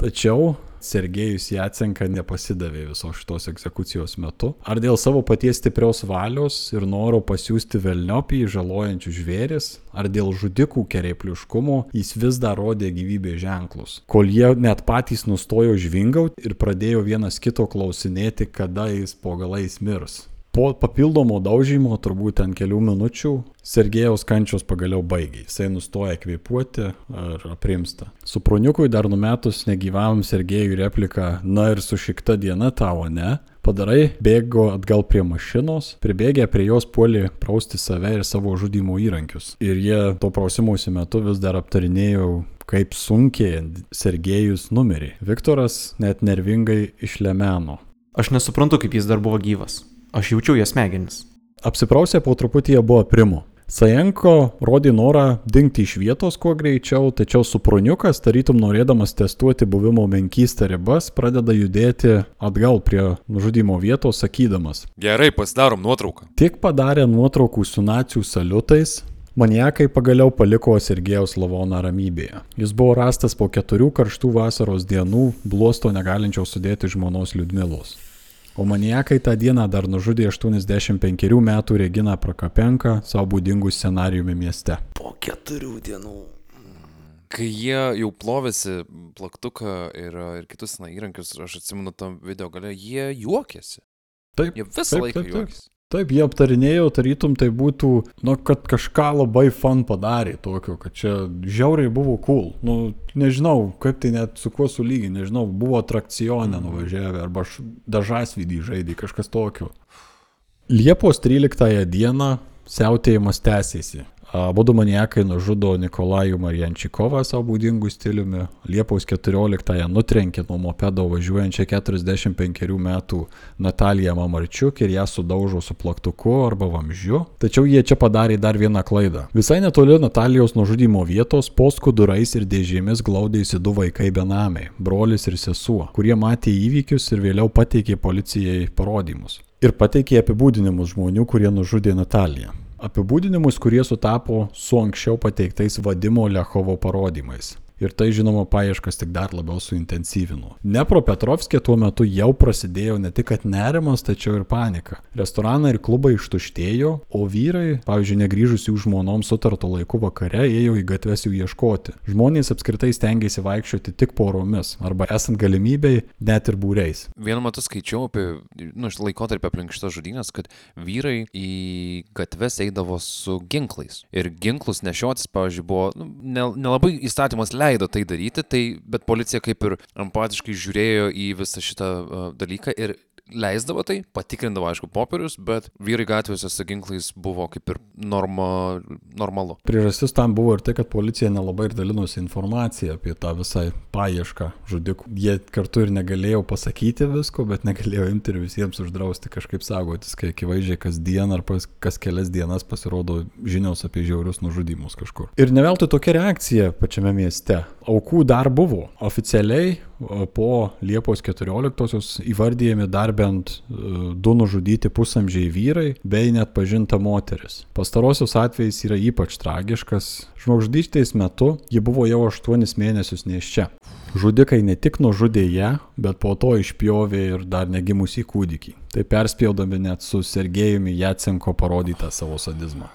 Tačiau Sergejus Jacenka nepasidavė visos šitos egzekucijos metu. Ar dėl savo paties stiprios valios ir noro pasiūsti velniopį į žalojančius žvėris, ar dėl žudikų kereipliškumo jis vis dar rodė gyvybės ženklus. Kol jie net patys nustojo žvingauti ir pradėjo vienas kito klausinėti, kada jis po galais mirs. Po papildomo daužymo, turbūt ten kelių minučių, Sergejaus kančios pagaliau baigė. Jisai nustoja kvepuoti ar aprimsta. Su pruniukui dar numetus negyvam Sergejui repliką, na ir su šikta diena tavo, ne? Padarai, bėgo atgal prie mašinos, pribėgę prie jos puolį prausti save ir savo žudimo įrankius. Ir jie to prausimuose metu vis dar aptarinėjo kaip sunkiai Sergejus numirė. Viktoras net nervingai išlemeno. Aš nesuprantu, kaip jis dar buvo gyvas. Aš jaučiau jo smegenis. Apsiprausę po truputį jie buvo primo. Sajenko rodė norą dingti iš vietos kuo greičiau, tačiau supruniukas, tarytum norėdamas testuoti buvimo menkystę ribas, pradeda judėti atgal prie nužudimo vietos, sakydamas. Gerai, pasidarom nuotrauką. Tik padarė nuotraukų su nacijų saliutais, Maniakai pagaliau paliko Sergejaus lavoną ramybėje. Jis buvo rastas po keturių karštų vasaros dienų, bluosto negalinčiau sudėti žmonos Liudmilos. O maniakai tą dieną dar nužudė 85 metų Regina Prakapenką savo būdingų scenarijumi mieste. Po keturių dienų. Kai jie jau plovėsi plaktuką ir, ir kitus na, įrankius, aš atsimenu tam video gale, jie juokėsi. Taip, Jie visą taip, laiką taip, taip. juokėsi. Taip, jie aptarinėjo, tarytum tai būtų, nu, kad kažką labai fan padarė tokio, kad čia žiauriai buvo cool. Nu, nežinau, kaip tai net su kuo sulygiai, nežinau, buvo atrakcionė nuvažiavę, arba dažasvidį žaidė, kažkas tokio. Liepos 13 dieną siautėjimas tęsėsi. Abu maniakai nužudo Nikolajų Marijančikovą savo būdingų stiliumi. Liepos 14-ąją nutrenkė nuo mopedo važiuojančią 45 metų Nataliją Mamarčiuk ir ją sudaužo su plaktuku arba vamzdžiu. Tačiau jie čia padarė dar vieną klaidą. Visai netoli Natalijos nužudimo vietos po skudurais ir dėžėmis glaudėsi du vaikai benamiai - brolis ir sesuo, kurie matė įvykius ir vėliau pateikė policijai parodymus. Ir pateikė apibūdinimus žmonių, kurie nužudė Nataliją apibūdinimus, kurie sutapo su anksčiau pateiktais Vadimo Lechovo parodymais. Ir tai, žinoma, paieškas tik dar labiau suintensyvino. Nepropetrovskė tuo metu jau prasidėjo ne tik nerimas, tačiau ir panika. Restoranai ir klubai ištuštėjo, o vyrai, pavyzdžiui, negryžusių žmonom sutarto laiku vakare, ėjo į gatves jų ieškoti. Žmonės apskritai stengiasi vaikščioti tik poromis, arba esant galimybei, net ir būreis. Vienu metu skaičiau apie, nu, šitą laikotarpį aplink šitas žudynės, kad vyrai į gatves eidavo su ginklais. Ir ginklus nešiotis, pavyzdžiui, buvo nu, ne- nelabai įstatymas leido tai daryti, tai, bet policija kaip ir empatiškai žiūrėjo į visą šitą dalyką ir leisdavo tai, patikrindavo, aišku, popierius, bet vyrai gatvėse su ginklais buvo kaip ir norma, normalu. Priežastis tam buvo ir tai, kad policija nelabai ir dalinosi informaciją apie tą visą paiešką žudikų. Jie kartu ir negalėjo pasakyti visko, bet negalėjo imti ir visiems uždrausti kažkaip saugotis, kai akivaizdžiai kasdien ar pas, kas kelias dienas pasirodo žinios apie žiaurius nužudymus kažkur. Ir ne veltui tokia reakcija pačiame mieste. Aukų dar buvo. Oficialiai o, po Liepos 14-osios įvardyjami dar bent e, du nužudyti pusamžiai vyrai bei net pažinta moteris. Pastarosios atvejais yra ypač tragiškas. Žmogžudystės metu ji buvo jau 8 mėnesius neščia. Žudikai ne tik nužudė ją, bet po to išpjovė ir dar negimusį kūdikį. Tai perspjaudami net su Sergejumi Jacenko parodytą savo sadizmą.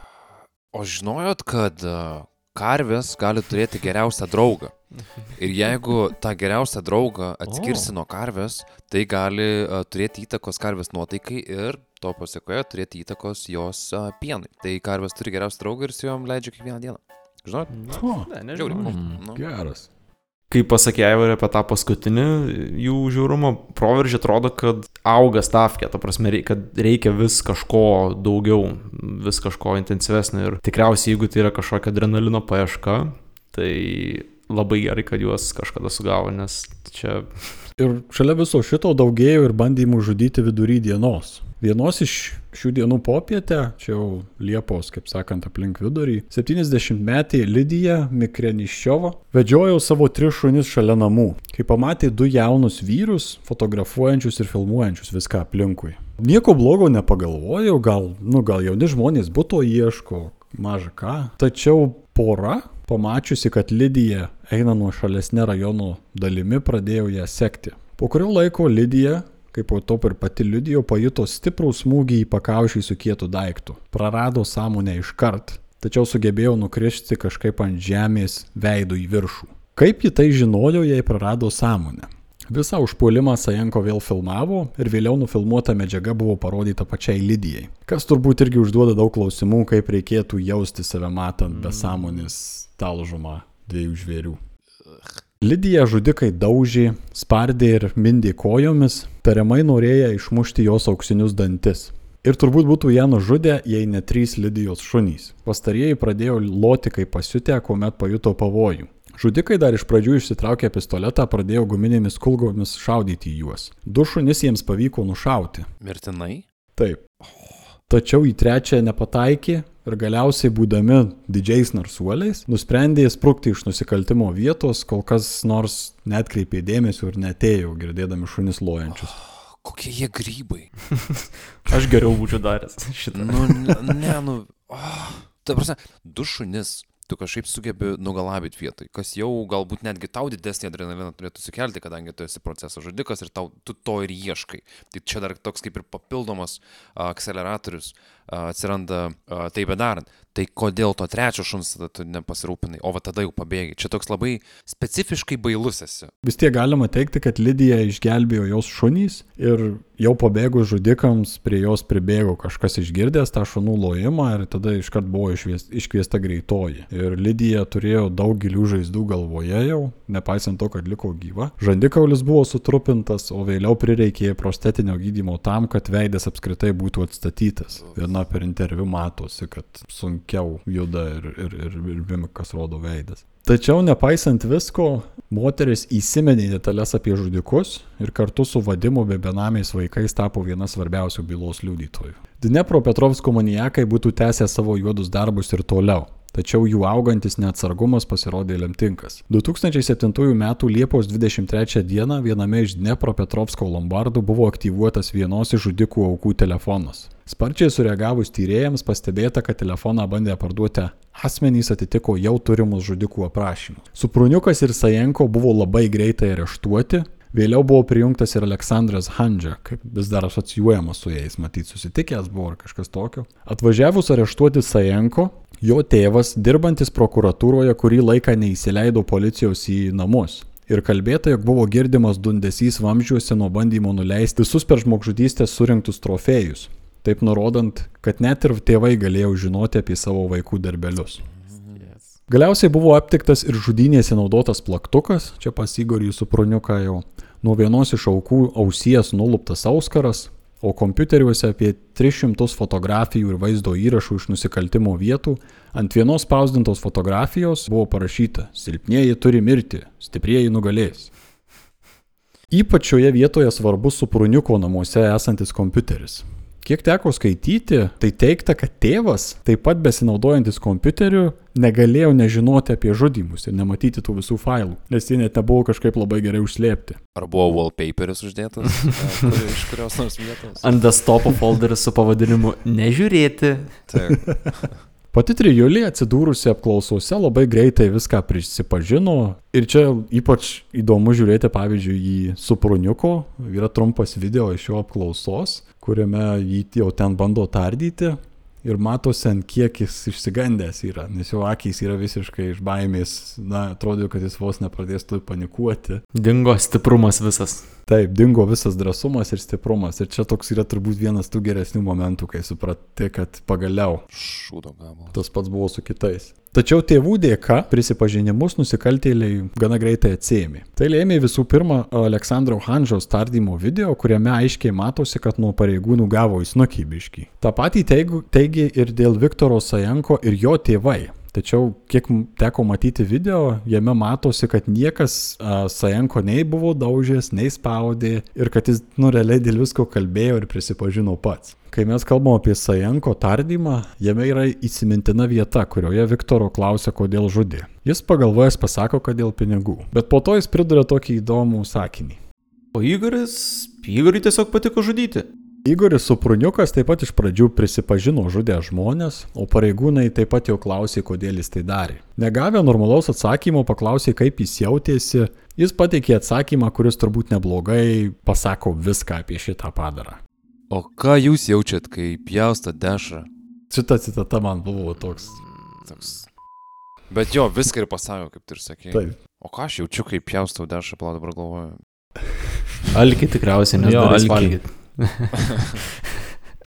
O žinojot, kad uh, karvės gali turėti geriausią draugą. Ir jeigu tą geriausią draugą atskirsi nuo karvės, tai gali uh, turėti įtakos karvės nuotaikai ir to pasiekoje turėti įtakos jos uh, pienui. Tai karvės turi geriausią draugą ir su juom leidžia kiekvieną dieną. Žinot? O, Ne, Žiauriai. nežinau. Nu. geras. Kai pasakė Aivarė apie tą paskutinį jų žiaurumo proveržį, atrodo, kad auga stavkė, ta prasme, kad reikia vis kažko daugiau, vis kažko intensyvesnio. Ir tikriausiai, jeigu tai yra kažkokia adrenalino paieška, tai labai gerai, kad juos kažkada sugavo, nes čia Ir šalia viso šito daugėjo ir bandymų žudyti vidury dienos. Vienos iš šių dienų popietę, čia jau Liepos, kaip sakant, aplink vidurį, 70-metė Lydija Mikreniščiova vedžiojo savo tris šunis šalia namų, kai pamatė du jaunus vyrus, fotografuojančius ir filmuojančius viską aplinkui. Nieko blogo nepagalvojau, gal, nu, gal jauni žmonės būto ieško, maža ką. Tačiau pora pamačiusi, kad Lydija eina nuo šalesnė rajono dalimi, pradėjo ją sekti. Po kurio laiko Lydija, kaip po to ir pati liudijo, pajuto stiprų smūgį į pakaušį su kietu daiktu. Prarado sąmonę iškart, tačiau sugebėjo nukrišti kažkaip ant žemės veidų į viršų. Kaip ji tai žinojo, jei prarado sąmonę? Visą užpuolimą Sajenko vėl filmavo ir vėliau nufilmuota medžiaga buvo parodyta pačiai Lydijai. Kas turbūt irgi užduoda daug klausimų, kaip reikėtų jausti save matant be sąmonės talžumą dviejų žvėrių. Lydija žudikai daužė, spardė ir mindė kojomis, tariamai norėję išmušti jos auksinius dantis. Ir turbūt būtų ją nužudę, jei ne trys Lydijos šunys. Pastarieji pradėjo loti kaip pasiutę, kuomet pajuto pavojų. Žudikai dar iš pradžių išsitraukė pistoletą, pradėjo guminėmis kulgomis šaudyti į juos. Du šunis jiems pavyko nušauti. Mirtinai? Taip. Tačiau į trečią nepataikė ir galiausiai būdami didžiais narsuoliais nusprendė sprukti iš nusikaltimo vietos, kol kas nors netkreipė dėmesio ir netėjo girdėdami šunis lojančius. Kokie jie grybai. aš geriau būčiau daręs šitą. Nu, ne, nu. Oh, ta prasme, du šunis tu kažkaip sugebi nugalabyti vietoj, kas jau galbūt netgi tau didesnį adrenaliną turėtų sukelti, kadangi tu esi proceso žudikas ir tau, tu to ir ieškai. Tai čia dar toks kaip ir papildomas akceleratorius a, atsiranda tai bedarant. Tai kodėl to trečio šuns tada tu nepasirūpinai, o va tada jau pabėgi. Čia toks labai specifiškai bailus esi. Vis tiek galima teikti, kad Lydija išgelbėjo jos šunys ir jau pabėgus žudikams prie jos pribėgo kažkas išgirdęs tą šunų lojimą ir tada iškart buvo išvies, iškviesta greitoji. Ir Lydija turėjo daug gilių žaizdų galvoje jau, nepaisant to, kad liko gyva. Žandikaulis buvo sutrupintas, o vėliau prireikė prostetinio gydymo tam, kad veidas apskritai būtų atstatytas. Viena per interviu matosi, kad sunkiau juda ir, ir, ir, ir mimikas rodo veidas. Tačiau nepaisant visko, moteris įsimenė detalės apie žudikus ir kartu su vadimu bei benamiais vaikais tapo viena svarbiausių bylos liudytojų. Dnepro Petrovsko maniakai būtų tęsę savo juodus darbus ir toliau. Tačiau jų augantis neatsargumas pasirodė lemtingas. 2007 m. Liepos 23 d. viename iš Dnepropetrovsko lombardų buvo aktyvuotas vienos iš žudikų aukų telefonas. Sparčiai sureagavus tyrėjams pastebėta, kad telefoną bandę parduoti asmenys atitiko jau turimus žudikų aprašymus. Supruniukas ir Sajenko buvo labai greitai areštuoti, Vėliau buvo prijungtas ir Aleksandras Handžia, kaip vis dar asocijuojamas su jais, matyt, susitikęs buvo ar kažkas tokio. Atvažiavus areštuoti Sajenko, jo tėvas, dirbantis prokuratūroje, kurį laiką neįsileido policijos į namus. Ir kalbėta, jog buvo girdimas dundesys vamzdžiuose nuo bandymo nuleisti visus per žmogžudystę surinktus trofėjus. Taip nurodant, kad net ir tėvai galėjo žinoti apie savo vaikų darbelius. Galiausiai buvo aptiktas ir žudynėse naudotas plaktukas, čia pasigorį su pruniuką jau, nuo vienos iš aukų ausies nuluptas auskaras, o kompiuteriuose apie 300 fotografijų ir vaizdo įrašų iš nusikaltimo vietų, ant vienos spausdintos fotografijos buvo parašyta Silpnieji turi mirti, stiprieji nugalės. Ypač šioje vietoje svarbus su pruniuko namuose esantis kompiuteris. Kiek teko skaityti, tai teikta, kad tėvas, taip pat besinaudojantis kompiuteriu, negalėjo nežinoti apie žudimus ir nematyti tų visų failų, nes jie net nebuvo kažkaip labai gerai užslėpti. Ar buvo wallpaperis uždėtas kur, iš kurios nors vietos? Ant desktopo folderis su pavadinimu Nežiūrėti. Taip. Pati trijulė atsidūrusi apklausose labai greitai viską prisipažino ir čia ypač įdomu žiūrėti pavyzdžiui į Supruniuko, yra trumpas video iš jo apklausos, kuriame jį jau ten bando tardyti ir matosi, ant kiek jis išsigandęs yra, nes jo akys yra visiškai iš baimės, na, atrodo, kad jis vos nepradės tu panikuoti. Dingo stiprumas visas. Taip, dingo visas drąsumas ir stiprumas. Ir čia toks yra turbūt vienas tų geresnių momentų, kai suprati, kad pagaliau Šūdo gabalas. tas pats buvo su kitais. Tačiau tėvų dėka prisipažinimus nusikaltėliai gana greitai atsėmė. Tai lėmė visų pirma Aleksandro Hanžos tardymo video, kuriame aiškiai matosi, kad nuo pareigūnų gavo įsnukybiški. Ta patį teigė ir dėl Viktoro Sajenko ir jo tėvai. Tačiau kiek teko matyti video, jame matosi, kad niekas a, Sajenko nei buvo daužęs, nei spaudė ir kad jis, nu, realiai dėl visko kalbėjo ir prisipažino pats. Kai mes kalbam apie Sajenko tardymą, jame yra įsimintina vieta, kurioje Viktoro klausia, kodėl žudė. Jis pagalvojęs pasako, kad dėl pinigų. Bet po to jis priduria tokį įdomų sakinį. O Igoris, Igoriui tiesiog patiko žudyti. Igoris Supruniukas taip pat iš pradžių prisipažino žudę žmonės, o pareigūnai taip pat jau klausė, kodėl jis tai darė. Negavę normalaus atsakymo, paklausė, kaip jis jautėsi, jis pateikė atsakymą, kuris turbūt neblogai pasako viską apie šitą padarą. O ką jūs jaučiat, kai pjaustat dešrą? Šita citata man buvo toks. Toks. Bet jo, viską ir pasako, kaip tu ir sakei. Taip. O ką aš jaučiu, kai pjaustau dešrą, pala dabar galvoju. Alki tikriausiai, nes jo, alkį.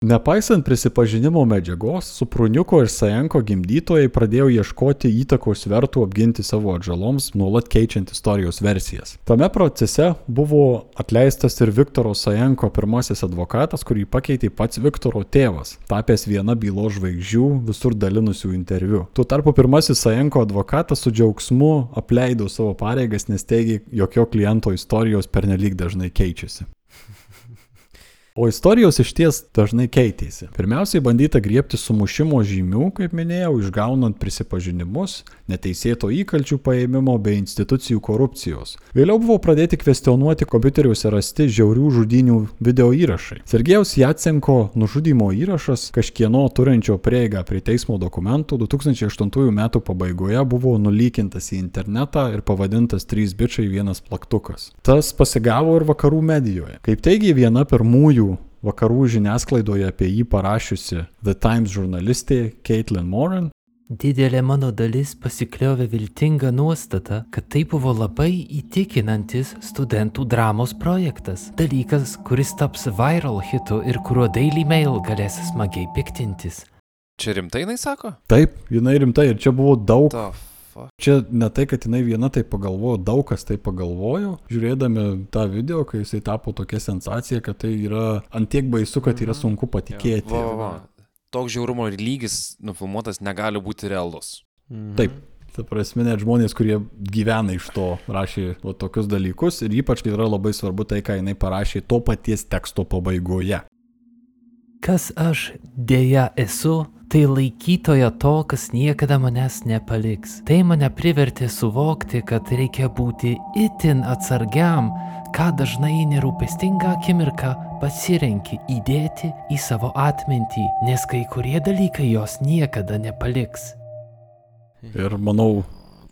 Nepaisant prisipažinimo medžiagos, Supruniuko ir Sajenko gimdytojai pradėjo ieškoti įtakos vertų apginti savo atžaloms, nuolat keičiant istorijos versijas. Tame procese buvo atleistas ir Viktoro Sajenko pirmasis advokatas, kurį pakeitė pats Viktoro tėvas, tapęs viena bylo žvaigždžių visur dalinusių interviu. Tuo tarpu pirmasis Sajenko advokatas su džiaugsmu apleido savo pareigas, nes teigė, jog jo kliento istorijos pernelyg dažnai keičiasi. O istorijos iš ties dažnai keitėsi. Pirmiausiai bandyta griebti sumušimo žymių, kaip minėjau, išgaunant prisipažinimus, neteisėto įkalčių paėmimo bei institucijų korupcijos. Vėliau buvo pradėti kvestionuoti kompiuteriuose rasti žiaurių žudinių video įrašai. Sergejaus Jatsenko nužudimo įrašas kažkieno turinčio prieigą prie teismo dokumentų 2008 m. pabaigoje buvo nulykintas į internetą ir pavadintas 3 bičiai vienas plaktukas. Tas pasigavo ir vakarų medijoje. Kaip teigia viena pirmųjų vakarų žiniasklaidoje apie jį parašiusi The Times žurnalistė Caitlin Moran, Didelė mano dalis pasikliovė viltinga nuostata, kad tai buvo labai įtikinantis studentų dramos projektas. Dalykas, kuris taps viral hitu ir kuriuo Daily Mail galės smagiai piktintis. Čia rimtai jinai sako? taip, jinai rimtai ir čia buvo daug Ta fuck. Čia ne tai, kad jinai viena tai pagalvojo, daug kas tai pagalvojo, žiūrėdami tą video, kai jisai tapo tokia sensacija, kad tai yra antiek baisu, kad yra sunku patikėti. Va, va, va. Toks žiaurumo lygis nufilmuotas negali būti realus. Taip. Ta prasme, net žmonės, kurie gyvena iš to, rašė va, tokius dalykus ir ypač yra labai svarbu tai, ką jinai parašė to paties teksto pabaigoje. Kas aš dėja esu, tai laikytoja to, kas niekada manęs nepaliks. Tai mane privertė suvokti, kad reikia būti itin atsargiam, ką dažnai nerūpestingą akimirką pasirenki įdėti į savo atmintį, nes kai kurie dalykai jos niekada nepaliks. Ir manau,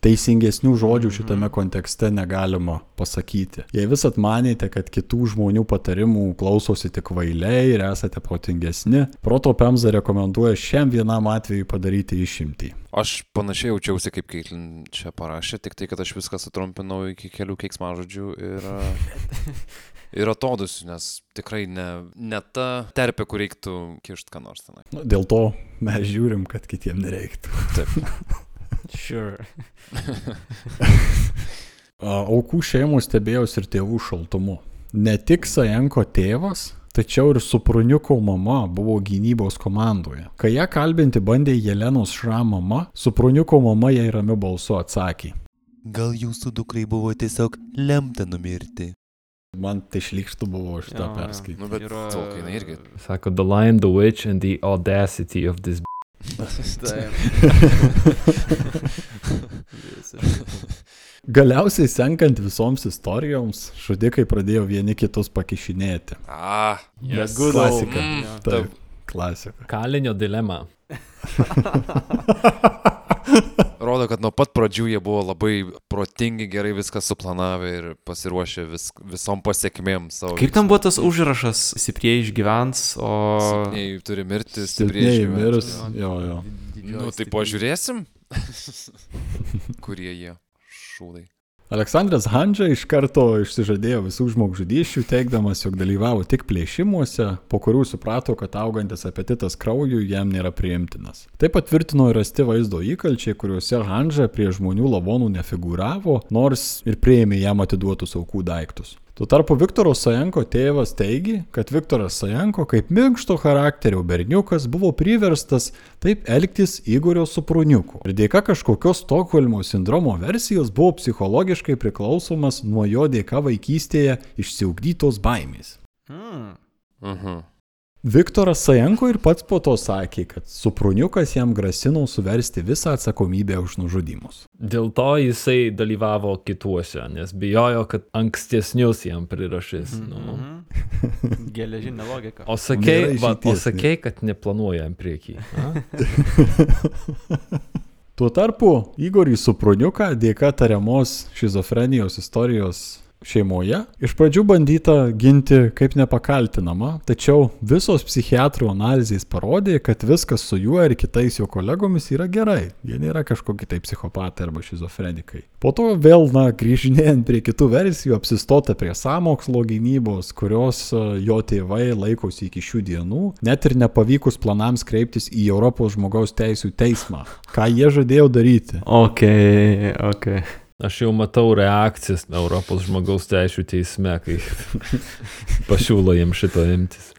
teisingesnių žodžių šitame kontekste negalima pasakyti. Jei visat manėte, kad kitų žmonių patarimų klausosi tik vailiai ir esate protingesni, Proto Pemza rekomenduoja šiam vienam atveju padaryti išimtį. Aš panašiai jaučiausi, kaip Keitlin čia parašė, tik tai, kad aš viską sutrumpinau iki kelių keiksmažodžių ir, ir atodusiu, nes tikrai ne, ne ta terpė, kur reiktų kišti ką nors tenai. Nu, Dėl to mes žiūrim, kad kitiem nereiktų. Taip. Sure. Aukų šeimų stebėjosi ir tėvų šaltumu. Ne tik Sajenko tėvas, tačiau ir Supruniuko mama buvo gynybos komandoje. Kai ją kalbinti bandė Jelenos Šra mama, Supruniuko mama jai ramiu balsu atsakė. Gal jūsų dukrai buvo tiesiog lemta numirti? Man tai šlikštų buvo šitą perskaityti. Nu, bet Yra- tolkai irgi. Sako, The Lion, the Witch and the Audacity of this. Galiausiai senkant visoms istorijoms, žudikai pradėjo vieni kitus pakišinėti. A, Yes. Klasika. Mm, Taip, klasika. Kalinio dilema. rodo, kad nuo pat pradžių jie buvo labai protingi, gerai viską suplanavę ir pasiruošę vis, visom pasiekmėm savo. Kaip ten buvo tas užrašas, stipriai išgyvens, o... Silpnieji turi mirti, stipriai išgyvens. Jo, jo. Nu, tai pažiūrėsim, kurie jie šūdai. Aleksandras Handža iš karto išsižadėjo visų žmogžudyščių, teikdamas, jog dalyvavo tik plėšimuose, po kurių suprato, kad augantis apetitas kraujui jam nėra priimtinas. Tai patvirtino ir rasti vaizdo įkalčiai, kuriuose Handža prie žmonių lavonų nefigūravo, nors ir prieėmė jam atiduotus aukų daiktus. Tuo tarpu Viktoro Sajenko tėvas teigi, kad Viktoras Sajenko kaip minkšto charakterio berniukas buvo priverstas taip elgtis Igorio supruniuku. Ir dėka kažkokios Stokholmo sindromo versijos buvo psichologiškai priklausomas nuo jo dėka vaikystėje išsiugdytos baimės. Hmm. Mhm. Viktoras Sajenko ir pats po to sakė, kad supruniukas jam grasino suversti visą atsakomybę už nužudimus. Dėl to jisai dalyvavo kituose, nes bijojo, kad ankstesnius jam prirašys. Nu. Mhm. Geležinė logika. O sakei, va, o sakei, kad neplanuojam priekį. a? Tuo tarpu Igorį Supruniuką dėka tariamos šizofrenijos istorijos šeimoje iš pradžių bandyta ginti kaip nepakaltinama, tačiau visos psichiatrų analizės parodė, kad viskas su juo ir kitais jo kolegomis yra gerai. Jie nėra kažkokie tai psichopatai arba šizofrenikai. Po to vėl, na, grįžinėjant prie kitų versijų, apsistota prie samokslo gynybos, kurios e, jo tėvai laikosi iki šių dienų, net ir nepavykus planams kreiptis į Europos žmogaus teisų teismą. Ką jie žadėjo daryti? Ok, ok. Aš jau matau reakcijas Europos žmogaus teisų teisme, kai pasiūlo jiem šito imtis.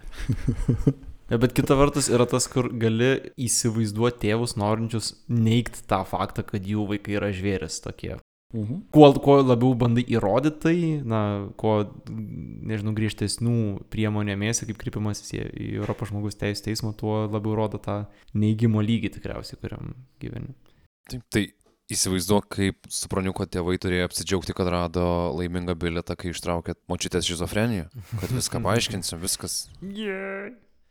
Ja, bet kita vertus yra tas, kur gali įsivaizduoti tėvus norinčius neigti tą faktą, kad jų vaikai yra žvėris tokie. Mhm. Kuo, kuo labiau bandai įrodyti tai, na, kuo, nežinau, griežtesnių priemonių mėsi, kaip kreipiamas į, į Europos žmogus teisų teismą, tuo labiau rodo tą neigimo lygį tikriausiai, kuriam gyveni. Taip, tai įsivaizduok, kaip supraniuko tėvai turėjo apsidžiaugti, kad rado laimingą bilietą, kai ištraukėt močiutės šizofreniją. Kad viską paaiškinsim, viskas.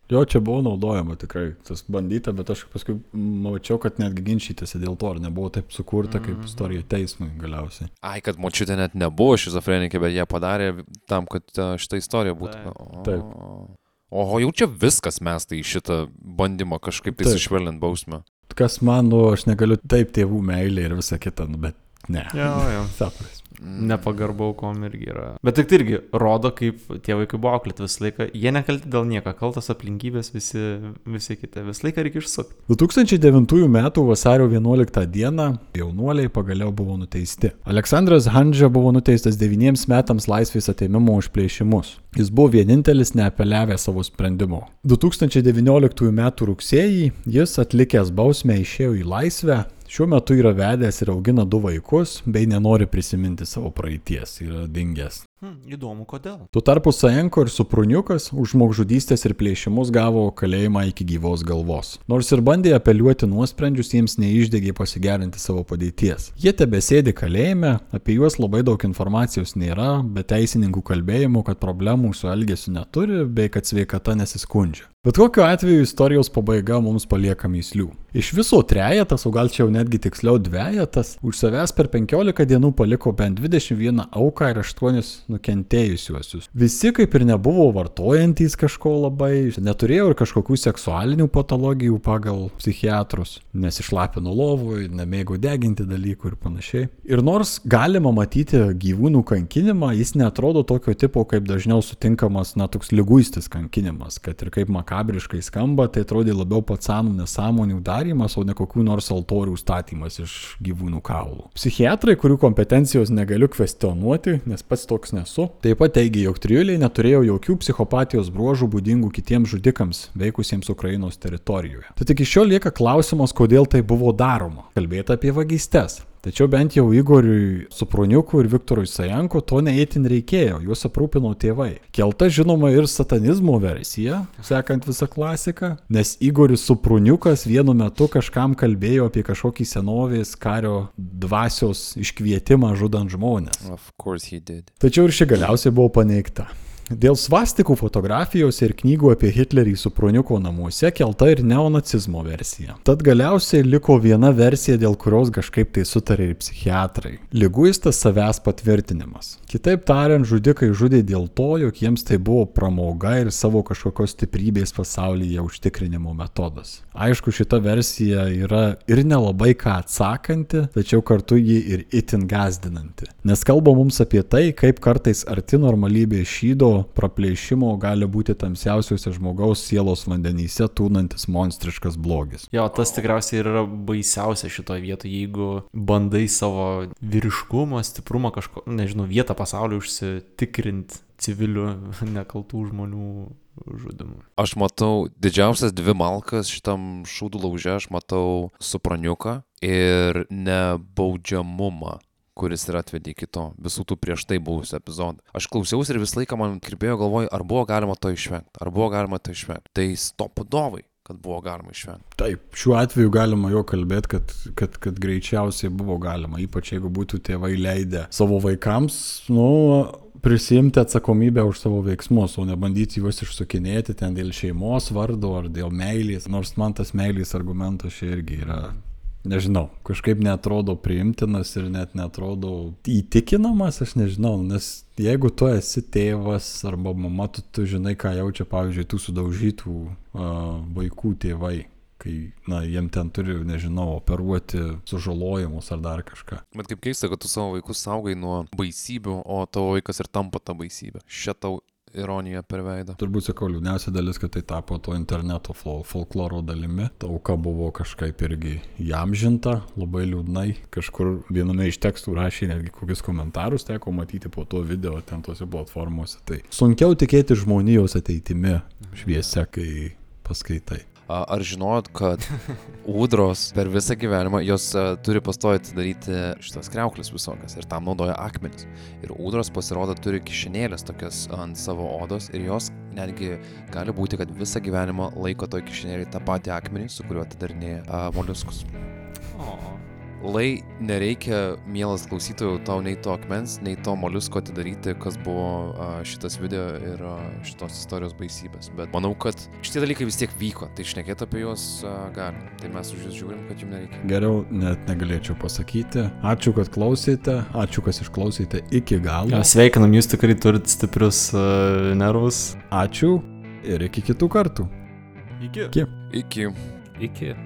Jo, čia buvo naudojama tikrai, tas bandyta, bet aš paskui mačiau, kad netgi ginčytėsi dėl to, ar nebuvo taip sukurta kaip istorija teismui galiausiai. Ai, kad močiutė net nebuvo šizofrenikė, bet jie padarė tam, kad a, šita istorija būtų. Taip. O, Taip. Oho, jau čia viskas mes tai šitą bandymą kažkaip tai Taip. sušvelninti bausmę. Kas man, nu, aš negaliu taip tėvų meilė ir visa kita, nu, bet ne. Jo, jo. Sapras. Nepagarbau kom irgi yra. Bet tik tai irgi rodo, kaip tie vaikai buvo auklėti visą laiką. Jie nekalti dėl nieko, kaltas aplinkybės visi, visi kiti. Visą laiką reikia išsukti. 2009 m. vasario 11 d. jaunuoliai pagaliau buvo nuteisti. Aleksandras Handžia buvo nuteistas 9 metams laisvės ateimimo už plėšimus. Jis buvo vienintelis neapeliavęs savo sprendimo. 2019 m. rugsėjį jis atlikęs bausmę išėjo į laisvę. Šiuo metu yra vedęs ir augina du vaikus, bei nenori prisiminti savo praeities, yra dingęs. Hm, įdomu, kodėl. Tuo tarpu Sajenko ir Supruniukas už žmogžudystės ir plėšimus gavo kalėjimą iki gyvos galvos. Nors ir bandė apeliuoti nuosprendžius, jiems neišdegė pasigerinti savo padėties. Jie tebesėdi kalėjime, apie juos labai daug informacijos nėra, bet teisininkų kalbėjimų, kad problemų su elgesiu neturi, bei kad sveikata nesiskundžia. Bet kokiu atveju istorijos pabaiga mums palieka myslių. Iš viso trejetas, o gal čia jau netgi tiksliau dvejetas, už savęs per 15 dienų paliko bent 21 auką ir 8 nukentėjusiuosius. Visi kaip ir nebuvo vartojantys kažko labai, neturėjo ir kažkokių seksualinių patologijų pagal psichiatrus, nesišlapino lovui, nemėgo deginti dalykų ir panašiai. Ir nors galima matyti gyvūnų kankinimą, jis netrodo tokio tipo, kaip dažniau sutinkamas, na, toks lyguistis kankinimas, kad ir kaip makabriškai skamba, tai atrodė labiau patsanų nesąmonių darymas, o ne kokių nors altorių statymas iš gyvūnų kaulų. Psichiatrai, kurių kompetencijos negaliu kvestionuoti, nes pats toks nesu, taip pat teigia, jog trijuliai neturėjo jokių psichopatijos bruožų būdingų kitiems žudikams veikusiems Ukrainos teritorijoje. Tad iki šiol lieka klausimas, kodėl tai buvo daroma. Kalbėti apie vagystes. Tačiau bent jau Igoriui Supruniukui ir Viktorui Sajanko to neįtin reikėjo, juos aprūpino tėvai. Kelta žinoma ir satanizmo versija, sekant visą klasiką, nes Igoris Supruniukas vienu metu kažkam kalbėjo apie kažkokį senovės kario dvasios iškvietimą žudant žmonės. Of course he did. Tačiau ir ši galiausiai buvo paneigta. Dėl svastikų fotografijos ir knygų apie Hitlerį Supruniuko namuose kelta ir neonacizmo versija. Tad galiausiai liko viena versija, dėl kurios kažkaip tai sutarė ir psichiatrai. Liguistas savęs patvirtinimas. Kitaip tariant, žudikai žudė dėl to, jog jiems tai buvo pramoga ir savo kažkokios stiprybės pasaulyje užtikrinimo metodas. Aišku, šita versija yra ir nelabai ką atsakanti, tačiau kartu ji ir itin gazdinanti. Nes kalba mums apie tai, kaip kartais arti normalybės šydo proto praplėšimo gali būti tamsiausiuose žmogaus sielos vandenyse tūnantis monstriškas blogis. Jo, tas tikriausiai ir yra baisiausia šitoje vietoje, jeigu bandai savo vyriškumą, stiprumą kažko, nežinau, vietą pasaulyje užsitikrinti civilių nekaltų žmonių žudimu. Aš matau didžiausias dvi malkas šitam šūdų lauže, aš matau supraniuką ir nebaudžiamumą kuris ir atvedė iki to visų tų prieš tai buvusių epizodų. Aš klausiausi ir visą laiką man kirpėjo galvoj, ar buvo galima to išvengti, ar buvo galima to išvengti. Tai stopudovai kad buvo galima išvengti. Taip, šiuo atveju galima jo kalbėti, kad, kad, kad greičiausiai buvo galima, ypač jeigu būtų tėvai leidę savo vaikams, nu, prisimti atsakomybę už savo veiksmus, o ne bandyti juos išsukinėti ten dėl šeimos vardo ar dėl meilės, nors man tas meilės argumentas čia irgi yra nežinau, kažkaip netrodo priimtinas ir net netrodo įtikinamas, aš nežinau, nes jeigu tu esi tėvas arba mama, tu, tu žinai, ką jaučia, pavyzdžiui, tų sudaužytų uh, vaikų tėvai kai, na, jiem ten turi, nežinau, operuoti sužalojimus ar dar kažką. Bet kaip keista, kad tu savo vaikus saugai nuo baisybių, o tavo vaikas ir tampa tą baisybę. Šitau ironija per veidą. Turbūt sakau, liūdniausia dalis, kad tai tapo to interneto fol folkloro dalimi. Ta auka buvo kažkaip irgi jamžinta, labai liūdnai. Kažkur viename iš tekstų rašė netgi kokius komentarus, teko matyti po to video ten tose platformose. Tai sunkiau tikėti žmonijos ateitimi šviesia, kai paskaitai. Ar žinojot, kad ūdros per visą gyvenimą jos turi pastoji atidaryti šitas kreuklis visokias ir tam naudoja akmenis. Ir ūdros pasirodo turi kišenėlės tokias ant savo odos ir jos netgi gali būti, kad visą gyvenimą laiko toj kišenėlį tą patį akmenį, su kuriuo atidarinėja moliuskus. O. Lai nereikia, mielas klausytojų, tau nei to akmens, nei to moliusko atidaryti, kas buvo šitas video ir šitos istorijos baisybės. Bet manau, kad šitie dalykai vis tiek vyko, tai šnekėti apie juos a, gali. Tai mes už jūs žiūrim, kad jums nereikia. Geriau net negalėčiau pasakyti. Ačiū, kad klausėte, ačiū, kas išklausėte iki galo. Ja, sveikinam, jūs tikrai turite stiprius uh, nervus. Ačiū ir iki kitų kartų. Iki. Iki. Iki. Iki.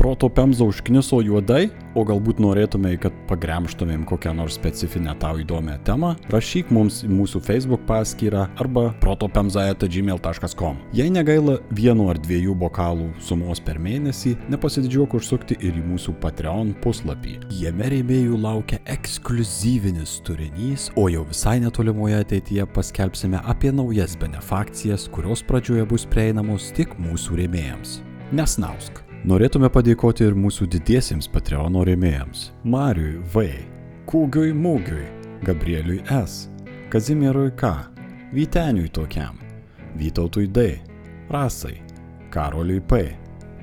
Proto pemza užkniso juodai, o galbūt norėtumai, kad pagremštumėm kokią nors specifinę tau įdomią temą, rašyk mums į mūsų Facebook paskyrą arba protopemza.gmail.com. Jei negaila vieno ar dviejų bokalų sumos per mėnesį, nepasididžiuok užsukti ir į mūsų Patreon puslapį. Jame rėmėjų laukia ekskluzyvinis turinys, o jau visai netolimoje ateityje paskelbsime apie naujas benefakcijas, kurios pradžioje bus prieinamos tik mūsų rėmėjams. Nesnausk. Norėtume padėkoti ir mūsų didiesiems Patreono rėmėjams - Mariui V, Kūgiui Mūgiui, Gabrieliui S, Kazimierui K, Vyteniui tokiam, Vytautui D, Rasai, Karoliui P,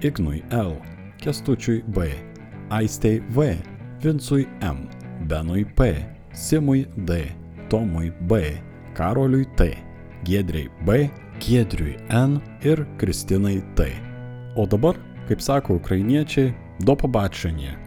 Ignui L, Kestučiui B, Aistei V, Vincui M, Benui P, Simui D, Tomui B, Karoliui T, Giedriai B, Giedriui N ir Kristinai T. O dabar sako ukrainiečiai, do побачення.